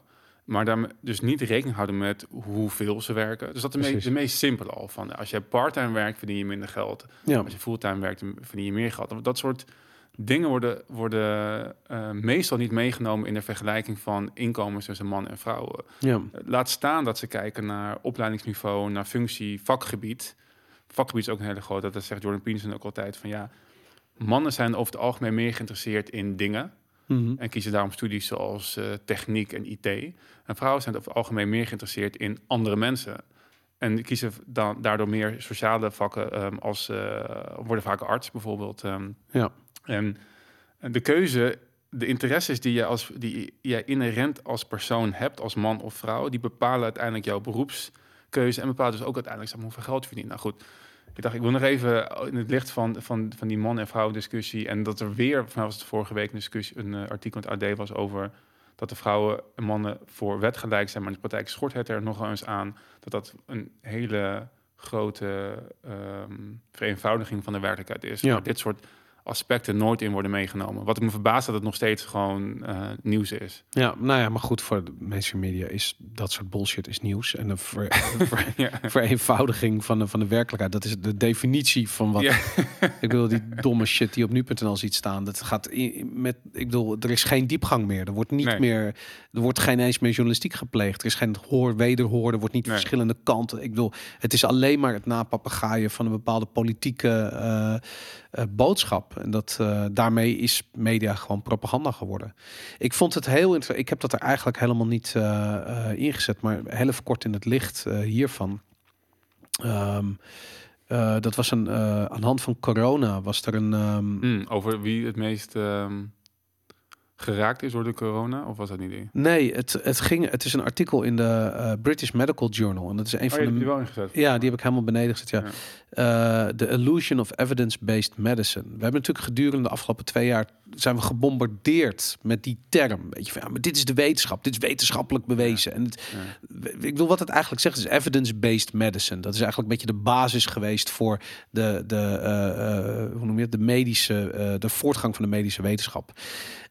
Maar daar dus niet rekening houden met hoeveel ze werken. Dus dat is de, me- Precies. de meest simpele al. Van als je parttime werkt, verdien je minder geld. ja. Als je fulltime werkt, verdien je meer geld. Dat soort dingen worden, worden eh, meestal niet meegenomen in de vergelijking van inkomens tussen man en vrouwen. ja. Laat staan dat ze kijken naar opleidingsniveau, naar functie, vakgebied. Vakgebied is ook een hele grote. Dat zegt Jordan Peterson ook altijd van ja. Mannen zijn over het algemeen meer geïnteresseerd in dingen. Mhm. En kiezen daarom studies zoals eh, techniek en IT. En vrouwen zijn over het algemeen meer geïnteresseerd in andere mensen. En kiezen dan, daardoor meer sociale vakken ehm, als eh, worden vaak arts bijvoorbeeld. ehm. Ja. En de keuze de interesses die je als die jij inherent als persoon hebt, als man of vrouw, die bepalen uiteindelijk jouw beroepskeuze en bepalen dus ook uiteindelijk hoeveel geld je verdient. Nou goed, ik dacht, ik wil nog even in het licht van, van, van die man- en vrouw discussie en dat er weer, vanaf was het vorige week een discussie, een uh, artikel in het AD was over dat de vrouwen en mannen voor wet gelijk zijn, maar in de praktijk schort het er nog eens aan dat dat een hele grote um, vereenvoudiging van de werkelijkheid is. Ja. Dit soort aspecten nooit in worden meegenomen. Wat ik me verbaast dat het nog steeds gewoon uh, nieuws is. Ja, nou ja, maar goed, voor de mainstream media is dat soort bullshit is nieuws. En een ver, ver, ja. vereenvoudiging van de, van de werkelijkheid. Dat is de definitie van wat... Ja. ik bedoel, die domme shit die op nu.nl ziet staan. Dat gaat in, met... Ik bedoel, er is geen diepgang meer. Er wordt niet Nee. meer... Er wordt geen eens meer journalistiek gepleegd. Er is geen hoor, wederhoor. Er wordt niet Nee. verschillende kanten. Ik bedoel, het is alleen maar het napapagaaien van een bepaalde politieke eh, eh, boodschap. En dat, eh, daarmee is media gewoon propaganda geworden. Ik vond het heel interessant. Ik heb dat er eigenlijk helemaal niet eh, eh, ingezet, maar heel even kort in het licht hiervan. Ehm, eh, dat was een aan de hand van corona was er een. ehm, Hmm, over wie het meest ehm, geraakt is door de corona? Of was dat niet? Nee, het, het ging. Het is een artikel in de eh, British Medical Journal en dat is een Oh, van de. die wel ingezet. Ja, die heb ik helemaal beneden gezet. Ja. Eh, The illusion of evidence-based medicine. We hebben natuurlijk gedurende de afgelopen twee jaar zijn we gebombardeerd met die term. Weet je, van, ja, maar dit is de wetenschap, dit is wetenschappelijk bewezen. En het, Ja. ik bedoel, wat het eigenlijk zegt is evidence-based medicine. Dat is eigenlijk een beetje de basis geweest voor de, de, eh, eh, hoe noem je het, de medische, eh, de voortgang van de medische wetenschap.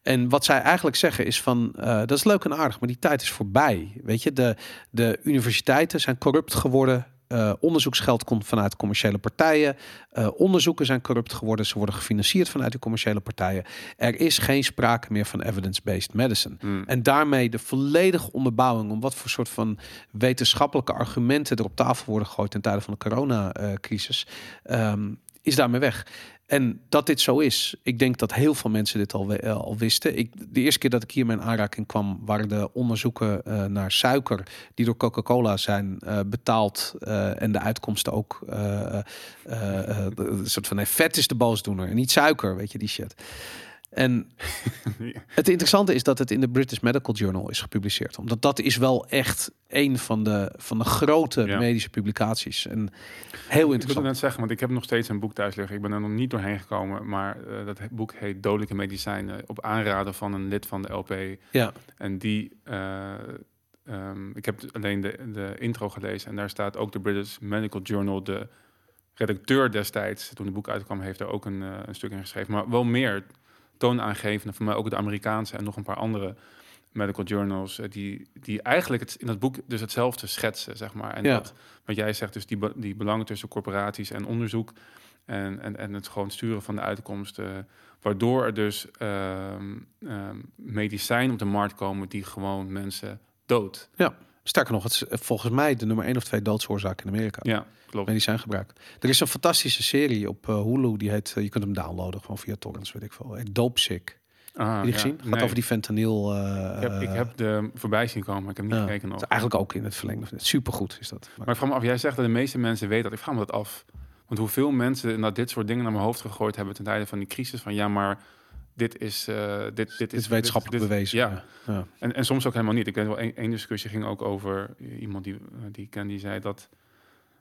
En wat zij eigenlijk zeggen is van, dat is leuk en aardig, maar die tijd is voorbij. Weet je, de, de universiteiten zijn corrupt geworden. Eh, onderzoeksgeld komt vanuit commerciële partijen. Eh, onderzoeken zijn corrupt geworden. Ze worden gefinancierd vanuit die commerciële partijen. Er is geen sprake meer van evidence-based medicine. Hmm. En daarmee de volledige onderbouwing om wat voor soort van wetenschappelijke argumenten er op tafel worden gegooid ten tijde van de coronacrisis, ehm, is daarmee weg. En dat dit zo is, ik denk dat heel veel mensen dit al, eh, al wisten. Ik, de eerste keer dat ik hier mijn aanraking kwam, waren de onderzoeken eh, naar suiker die door Coca-Cola zijn eh, betaald en de uitkomsten ook een soort van nee, vet is de boosdoener en niet suiker, weet je die shit. En het interessante is dat het in de British Medical Journal is gepubliceerd. Omdat dat is wel echt een van de, van de grote Ja. medische publicaties. En heel Ik wilde interessant. net zeggen, want ik heb nog steeds een boek thuis liggen. Ik ben er nog niet doorheen gekomen, maar eh, dat boek heet Dodelijke Medicijnen. Op aanraden van een lid van de LP. Ja, En die, eh, ehm, ik heb alleen de, de intro gelezen en daar staat ook de British Medical Journal, de redacteur destijds, toen het boek uitkwam, heeft er ook een, eh, een stuk in geschreven. Maar wel meer toonaangevende, voor mij ook de Amerikaanse en nog een paar andere medical journals, eh, die, die eigenlijk het, in dat boek dus hetzelfde schetsen, zeg maar. En Ja. dat, wat jij zegt, dus die, die belangen tussen corporaties en onderzoek en, en, en het gewoon sturen van de uitkomsten, waardoor er dus ehm ehm, medicijnen op de markt komen die gewoon mensen dood. Sterker nog, het is eh, volgens mij de nummer één of twee doodsoorzaak in Amerika. Ja, klopt. Medicijngebruik. Er is een fantastische serie op eh, Hulu, die heet, eh, je kunt hem downloaden gewoon via torrents, weet ik veel. Heet Dope Sick. Ah, die ja. gezien? Gaat Nee. over die fentanyl. eh, Ik heb, ik heb de voorbij zien komen, maar ik heb niet Ja. gekeken nog. het is eigenlijk ook in het verlengde. Supergoed is dat. Maar ik vraag me af, jij zegt dat de meeste mensen weten dat. Ik vraag me dat af. Want hoeveel mensen inderdaad dit soort dingen naar mijn hoofd gegooid hebben ten tijde van die crisis. Van ja, maar dit is... eh, dit, dit, Het is wetenschappelijk dit- bewezen. Ja. ja. En, en soms ook helemaal niet. Ik weet wel, één discussie ging ook over iemand die, die ik ken, die zei dat,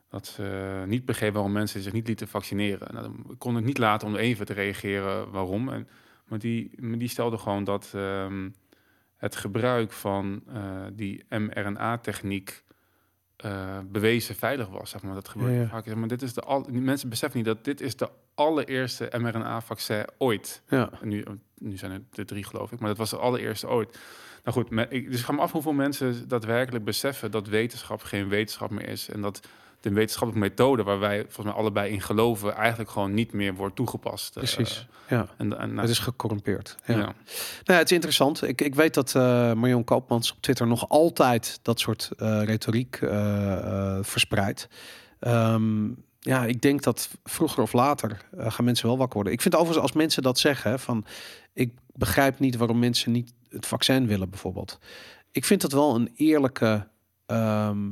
dat ze niet begreep waarom mensen zich niet lieten vaccineren. Nou, dan kon ik niet laten om even te reageren waarom. En, maar, die, maar die stelde gewoon dat ehm, het gebruik van eh, die mRNA-techniek eh, bewezen veilig was. Zeg maar. Dat gebeurt Ja, ja. vaak. Zeg maar dit is de al, mensen beseffen niet dat dit is de allereerste mRNA-vaccin ooit. ja. En nu, nu zijn het de drie, geloof ik. Maar dat was de allereerste ooit. Nou goed, me- ik, dus ik ga me af hoeveel mensen daadwerkelijk beseffen dat wetenschap geen wetenschap meer is. En dat de wetenschappelijke methode waar wij volgens mij allebei in geloven, eigenlijk gewoon niet meer wordt toegepast. Eh, Precies. Ja. en, en, nou, Het is gecorrumpeerd. Ja. ja. Nou, ja, het is interessant. Ik, ik weet dat eh Marion Koopmans op Twitter nog altijd dat soort eh, retoriek verspreidt. Ehm, ja, ik denk dat vroeger of later gaan mensen wel wakker worden. Ik vind overigens als mensen dat zeggen, van ik begrijp niet waarom mensen niet het vaccin willen bijvoorbeeld. Ik vind dat wel een eerlijke, ehm,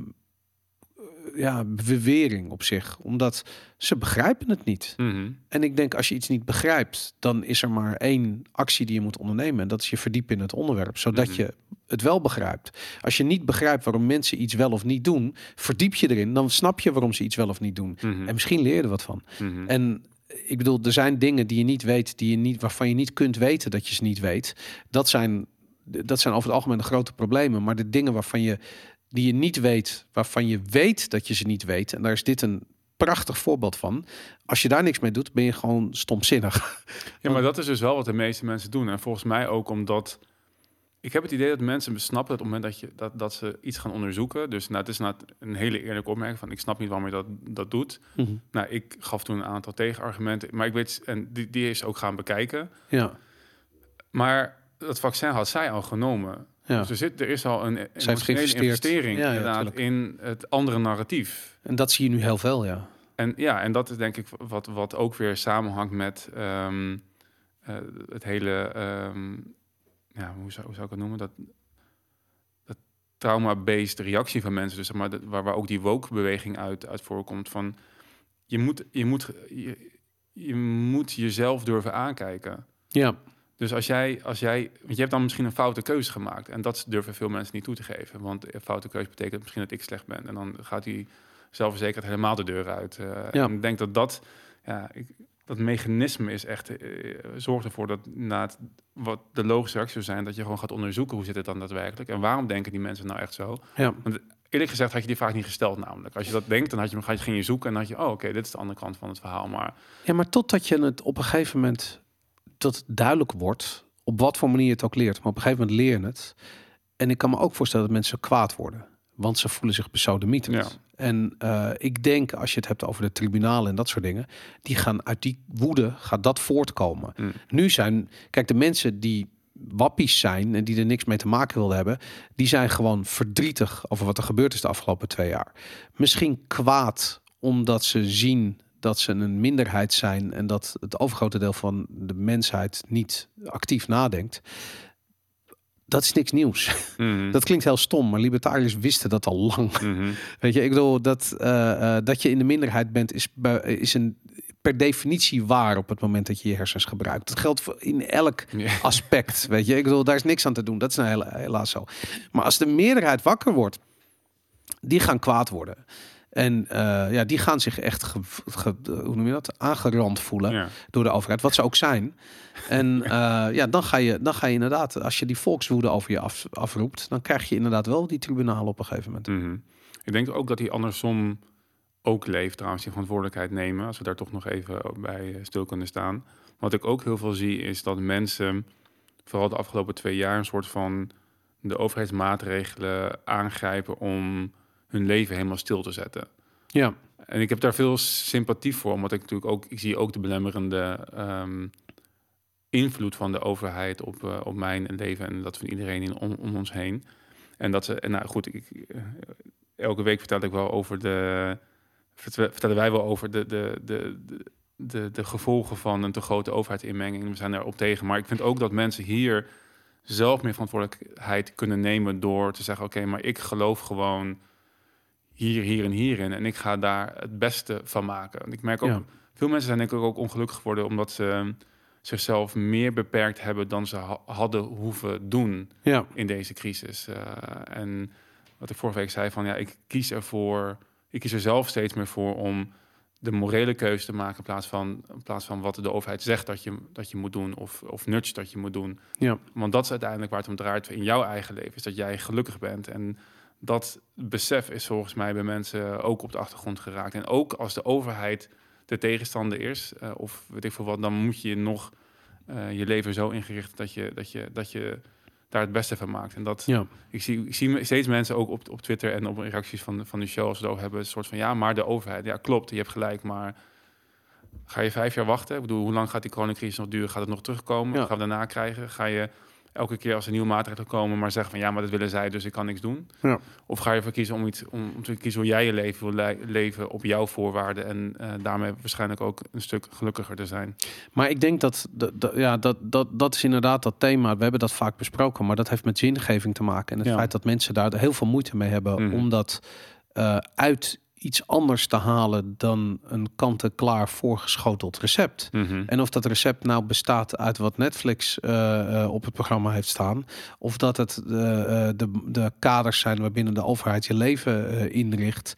ja, bewering op zich. Omdat ze begrijpen het niet. Mhm. En ik denk, als je iets niet begrijpt, dan is er maar één actie die je moet ondernemen. En dat is je verdiepen in het onderwerp, zodat Mhm. je het wel begrijpt. Als je niet begrijpt waarom mensen iets wel of niet doen, verdiep je erin. Dan snap je waarom ze iets wel of niet doen. Mhm. En misschien leer je er wat van. En ik bedoel, er zijn dingen die je niet weet, die je niet, waarvan je niet kunt weten dat je ze niet weet. Dat zijn, dat zijn over het algemeen de grote problemen. Maar de dingen waarvan je die je niet weet, waarvan je weet dat je ze niet weet. En daar is dit een prachtig voorbeeld van. Als je daar niks mee doet, ben je gewoon stomzinnig. Ja, maar dat is dus wel wat de meeste mensen doen. En volgens mij ook omdat... Ik heb het idee dat mensen snappen dat op het moment dat, je, dat, dat ze iets gaan onderzoeken... Dus nou, het is nou een hele eerlijke opmerking van... ik snap niet waarom je dat, dat doet. Nou, ik gaf toen een aantal tegenargumenten. Maar ik weet... En die, die is ook gaan bekijken. Ja, Maar dat vaccin had zij al genomen. Ja. Dus er, zit, er is al een emotionele investering Ja, in het andere narratief. En dat zie je nu heel veel, ja. En ja, en dat is denk ik wat, wat ook weer samenhangt met ehm, eh, het hele, ehm, ja, hoe zou, hoe zou ik het noemen? Dat, dat trauma-based reactie van mensen, dus zeg maar, dat- waar, waar ook die woke-beweging uit, uit voorkomt van je moet, je, moet, je, je moet jezelf durven aankijken. Ja, Dus als jij, als jij, want je hebt dan misschien een foute keuze gemaakt en dat durven veel mensen niet toe te geven, want een foute keuze betekent misschien dat ik slecht ben en dan gaat die zelfverzekerd helemaal de deur uit. eh, Ja. En ik denk dat dat, ja, ik, dat mechanisme is echt, eh, zorgt ervoor dat na het, wat de logische reactie zou zijn, dat je gewoon gaat onderzoeken hoe zit het dan daadwerkelijk en waarom denken die mensen nou echt zo. ja. Eerlijk gezegd had je die vraag niet gesteld namelijk. Als je dat denkt, dan had je, ga je, ging je zoeken en dan had je, oh oké, dit is de andere kant van het verhaal. Maar Ja, maar totdat je het op een gegeven moment dat het duidelijk wordt, op wat voor manier je het ook leert, maar op een gegeven moment leer je het. En ik kan me ook voorstellen dat mensen kwaad worden, want ze voelen zich besodemieterd. Ja. En eh, ik denk, als je het hebt over de tribunalen en dat soort dingen, die gaan uit die woede, gaat dat voortkomen. Mm. Nu zijn, kijk, de mensen die wappies zijn en die er niks mee te maken wilden hebben, die zijn gewoon verdrietig over wat er gebeurd is de afgelopen twee jaar. Misschien kwaad omdat ze zien dat ze een minderheid zijn en dat het overgrote deel van de mensheid niet actief nadenkt. Dat is niks nieuws. Mhm. Dat klinkt heel stom, maar libertariërs wisten dat al lang. Mhm. Weet je, ik bedoel dat, eh, eh, dat je in de minderheid bent, is, is een per definitie waar op het moment dat je je hersens gebruikt. Dat geldt voor in elk Ja. aspect. Weet je, ik bedoel, daar is niks aan te doen. Dat is nou hela- helaas zo. Maar als de meerderheid wakker wordt, die gaan kwaad worden. En eh, ja, die gaan zich echt, ge, ge- hoe noem je dat, aangerand voelen Ja. door de overheid, wat ze ook zijn. En eh, ja, dan ga, je, dan ga je inderdaad, als je die volkswoede over je af, afroept, dan krijg je inderdaad wel die tribunalen op een gegeven moment. Mhm. Ik denk ook dat hij andersom ook leeft, trouwens, die verantwoordelijkheid nemen. Als we daar toch nog even bij eh, stil kunnen staan. Wat ik ook heel veel zie, is dat mensen, vooral de afgelopen twee jaar, een soort van de overheidsmaatregelen aangrijpen om hun leven helemaal stil te zetten. Ja, En ik heb daar veel sympathie voor, omdat ik natuurlijk ook, ik zie ook de belemmerende ehm, invloed van de overheid op, eh, op mijn leven en dat van iedereen in, om, om ons heen. En dat ze, en nou goed, ik, eh, elke week vertel ik wel over de, vertel- vertellen wij wel over de, de, de, de, de, de gevolgen van een te grote overheidsinmenging. We zijn daarop tegen, maar ik vind ook dat mensen hier zelf meer verantwoordelijkheid kunnen nemen door te zeggen, oké, maar ik geloof gewoon hier, hier en hierin. En ik ga daar het beste van maken. En ik merk ook, Ja. veel mensen zijn denk ik ook ongelukkig geworden omdat ze ehm, zichzelf meer beperkt hebben dan ze ha- hadden hoeven doen ja, in deze crisis. Eh, en wat ik vorige week zei van ja, ik kies ervoor, ik kies er zelf steeds meer voor om de morele keuze te maken in plaats van, in plaats van wat de overheid zegt dat je, dat je moet doen of, of nudge dat je moet doen. ja. Want dat is uiteindelijk waar het om draait in jouw eigen leven, is dat jij gelukkig bent. En dat besef is volgens mij bij mensen ook op de achtergrond geraakt. En ook als de overheid de tegenstander is, eh, of weet ik veel wat, dan moet je nog eh, je leven zo ingericht dat je, dat, je, dat je daar het beste van maakt. En dat, ja. ik zie, ik zie steeds mensen ook op, op Twitter en op reacties van, van de show als over hebben, een soort van ja, maar de overheid, ja klopt, je hebt gelijk, maar ga je vijf jaar wachten? Ik bedoel, hoe lang gaat die coronacrisis nog duren? Gaat het nog terugkomen? Ja. Gaan we daarna krijgen? Ga je elke keer als er nieuwe maatregelen komen, maar zeggen van ja, maar dat willen zij, dus ik kan niks doen? Ja. Of ga je ervoor kiezen om, iets, om, om te kiezen hoe jij je leven wil le- leven op jouw voorwaarden en eh, daarmee waarschijnlijk ook een stuk gelukkiger te zijn? Maar ik denk dat, dat, ja, dat, dat, dat is inderdaad dat thema. We hebben dat vaak besproken, maar dat heeft met zingeving te maken. En het Ja. feit dat mensen daar heel veel moeite mee hebben Mhm. om dat eh, uit iets anders te halen dan een kant-en-klaar voorgeschoteld recept. Mhm. En of dat recept nou bestaat uit wat Netflix eh, eh, op het programma heeft staan, of dat het eh, de, de kaders zijn waarbinnen de overheid je leven inricht.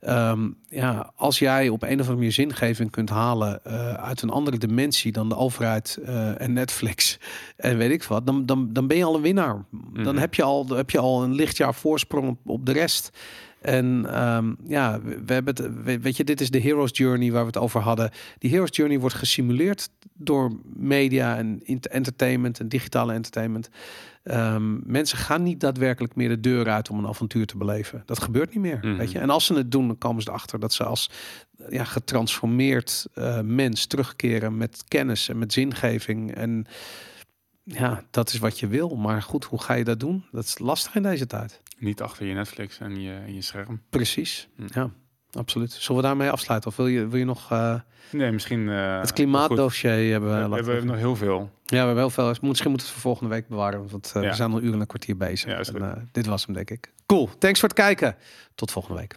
Ehm, ja, als jij op een of andere manier zingeving kunt halen uit een andere dimensie dan de overheid en Netflix en weet ik wat, dan, dan, dan ben je al een winnaar. Dan Mhm. heb je al, heb je al een lichtjaar voorsprong op, op de rest. En ehm, ja, we, hebben het, we- weet je, dit is de hero's journey waar we het over hadden. Die hero's journey wordt gesimuleerd door media en entertainment en digitale entertainment. Ehm, mensen gaan niet daadwerkelijk meer de deur uit om een avontuur te beleven. Dat gebeurt niet meer. Mhm. Weet je? En als ze het doen, dan komen ze erachter dat ze als ja, getransformeerd eh, mens terugkeren met kennis en met zingeving. En ja, dat is wat je wil. Maar goed, hoe ga je dat doen? Dat is lastig in deze tijd. Niet achter je Netflix en je, en je scherm. Precies. Hm. Ja, absoluut. Zullen we daarmee afsluiten? Of wil je, wil je nog eh, Nee, misschien... eh, het klimaatdossier hebben we, We, hebben nog heel veel. Ja, we hebben heel veel. Misschien moeten we het voor volgende week bewaren. Want eh, Ja. we zijn al uren en een kwartier bezig. Ja, En, dit was hem, denk ik. Cool. Thanks voor het kijken. Tot volgende week.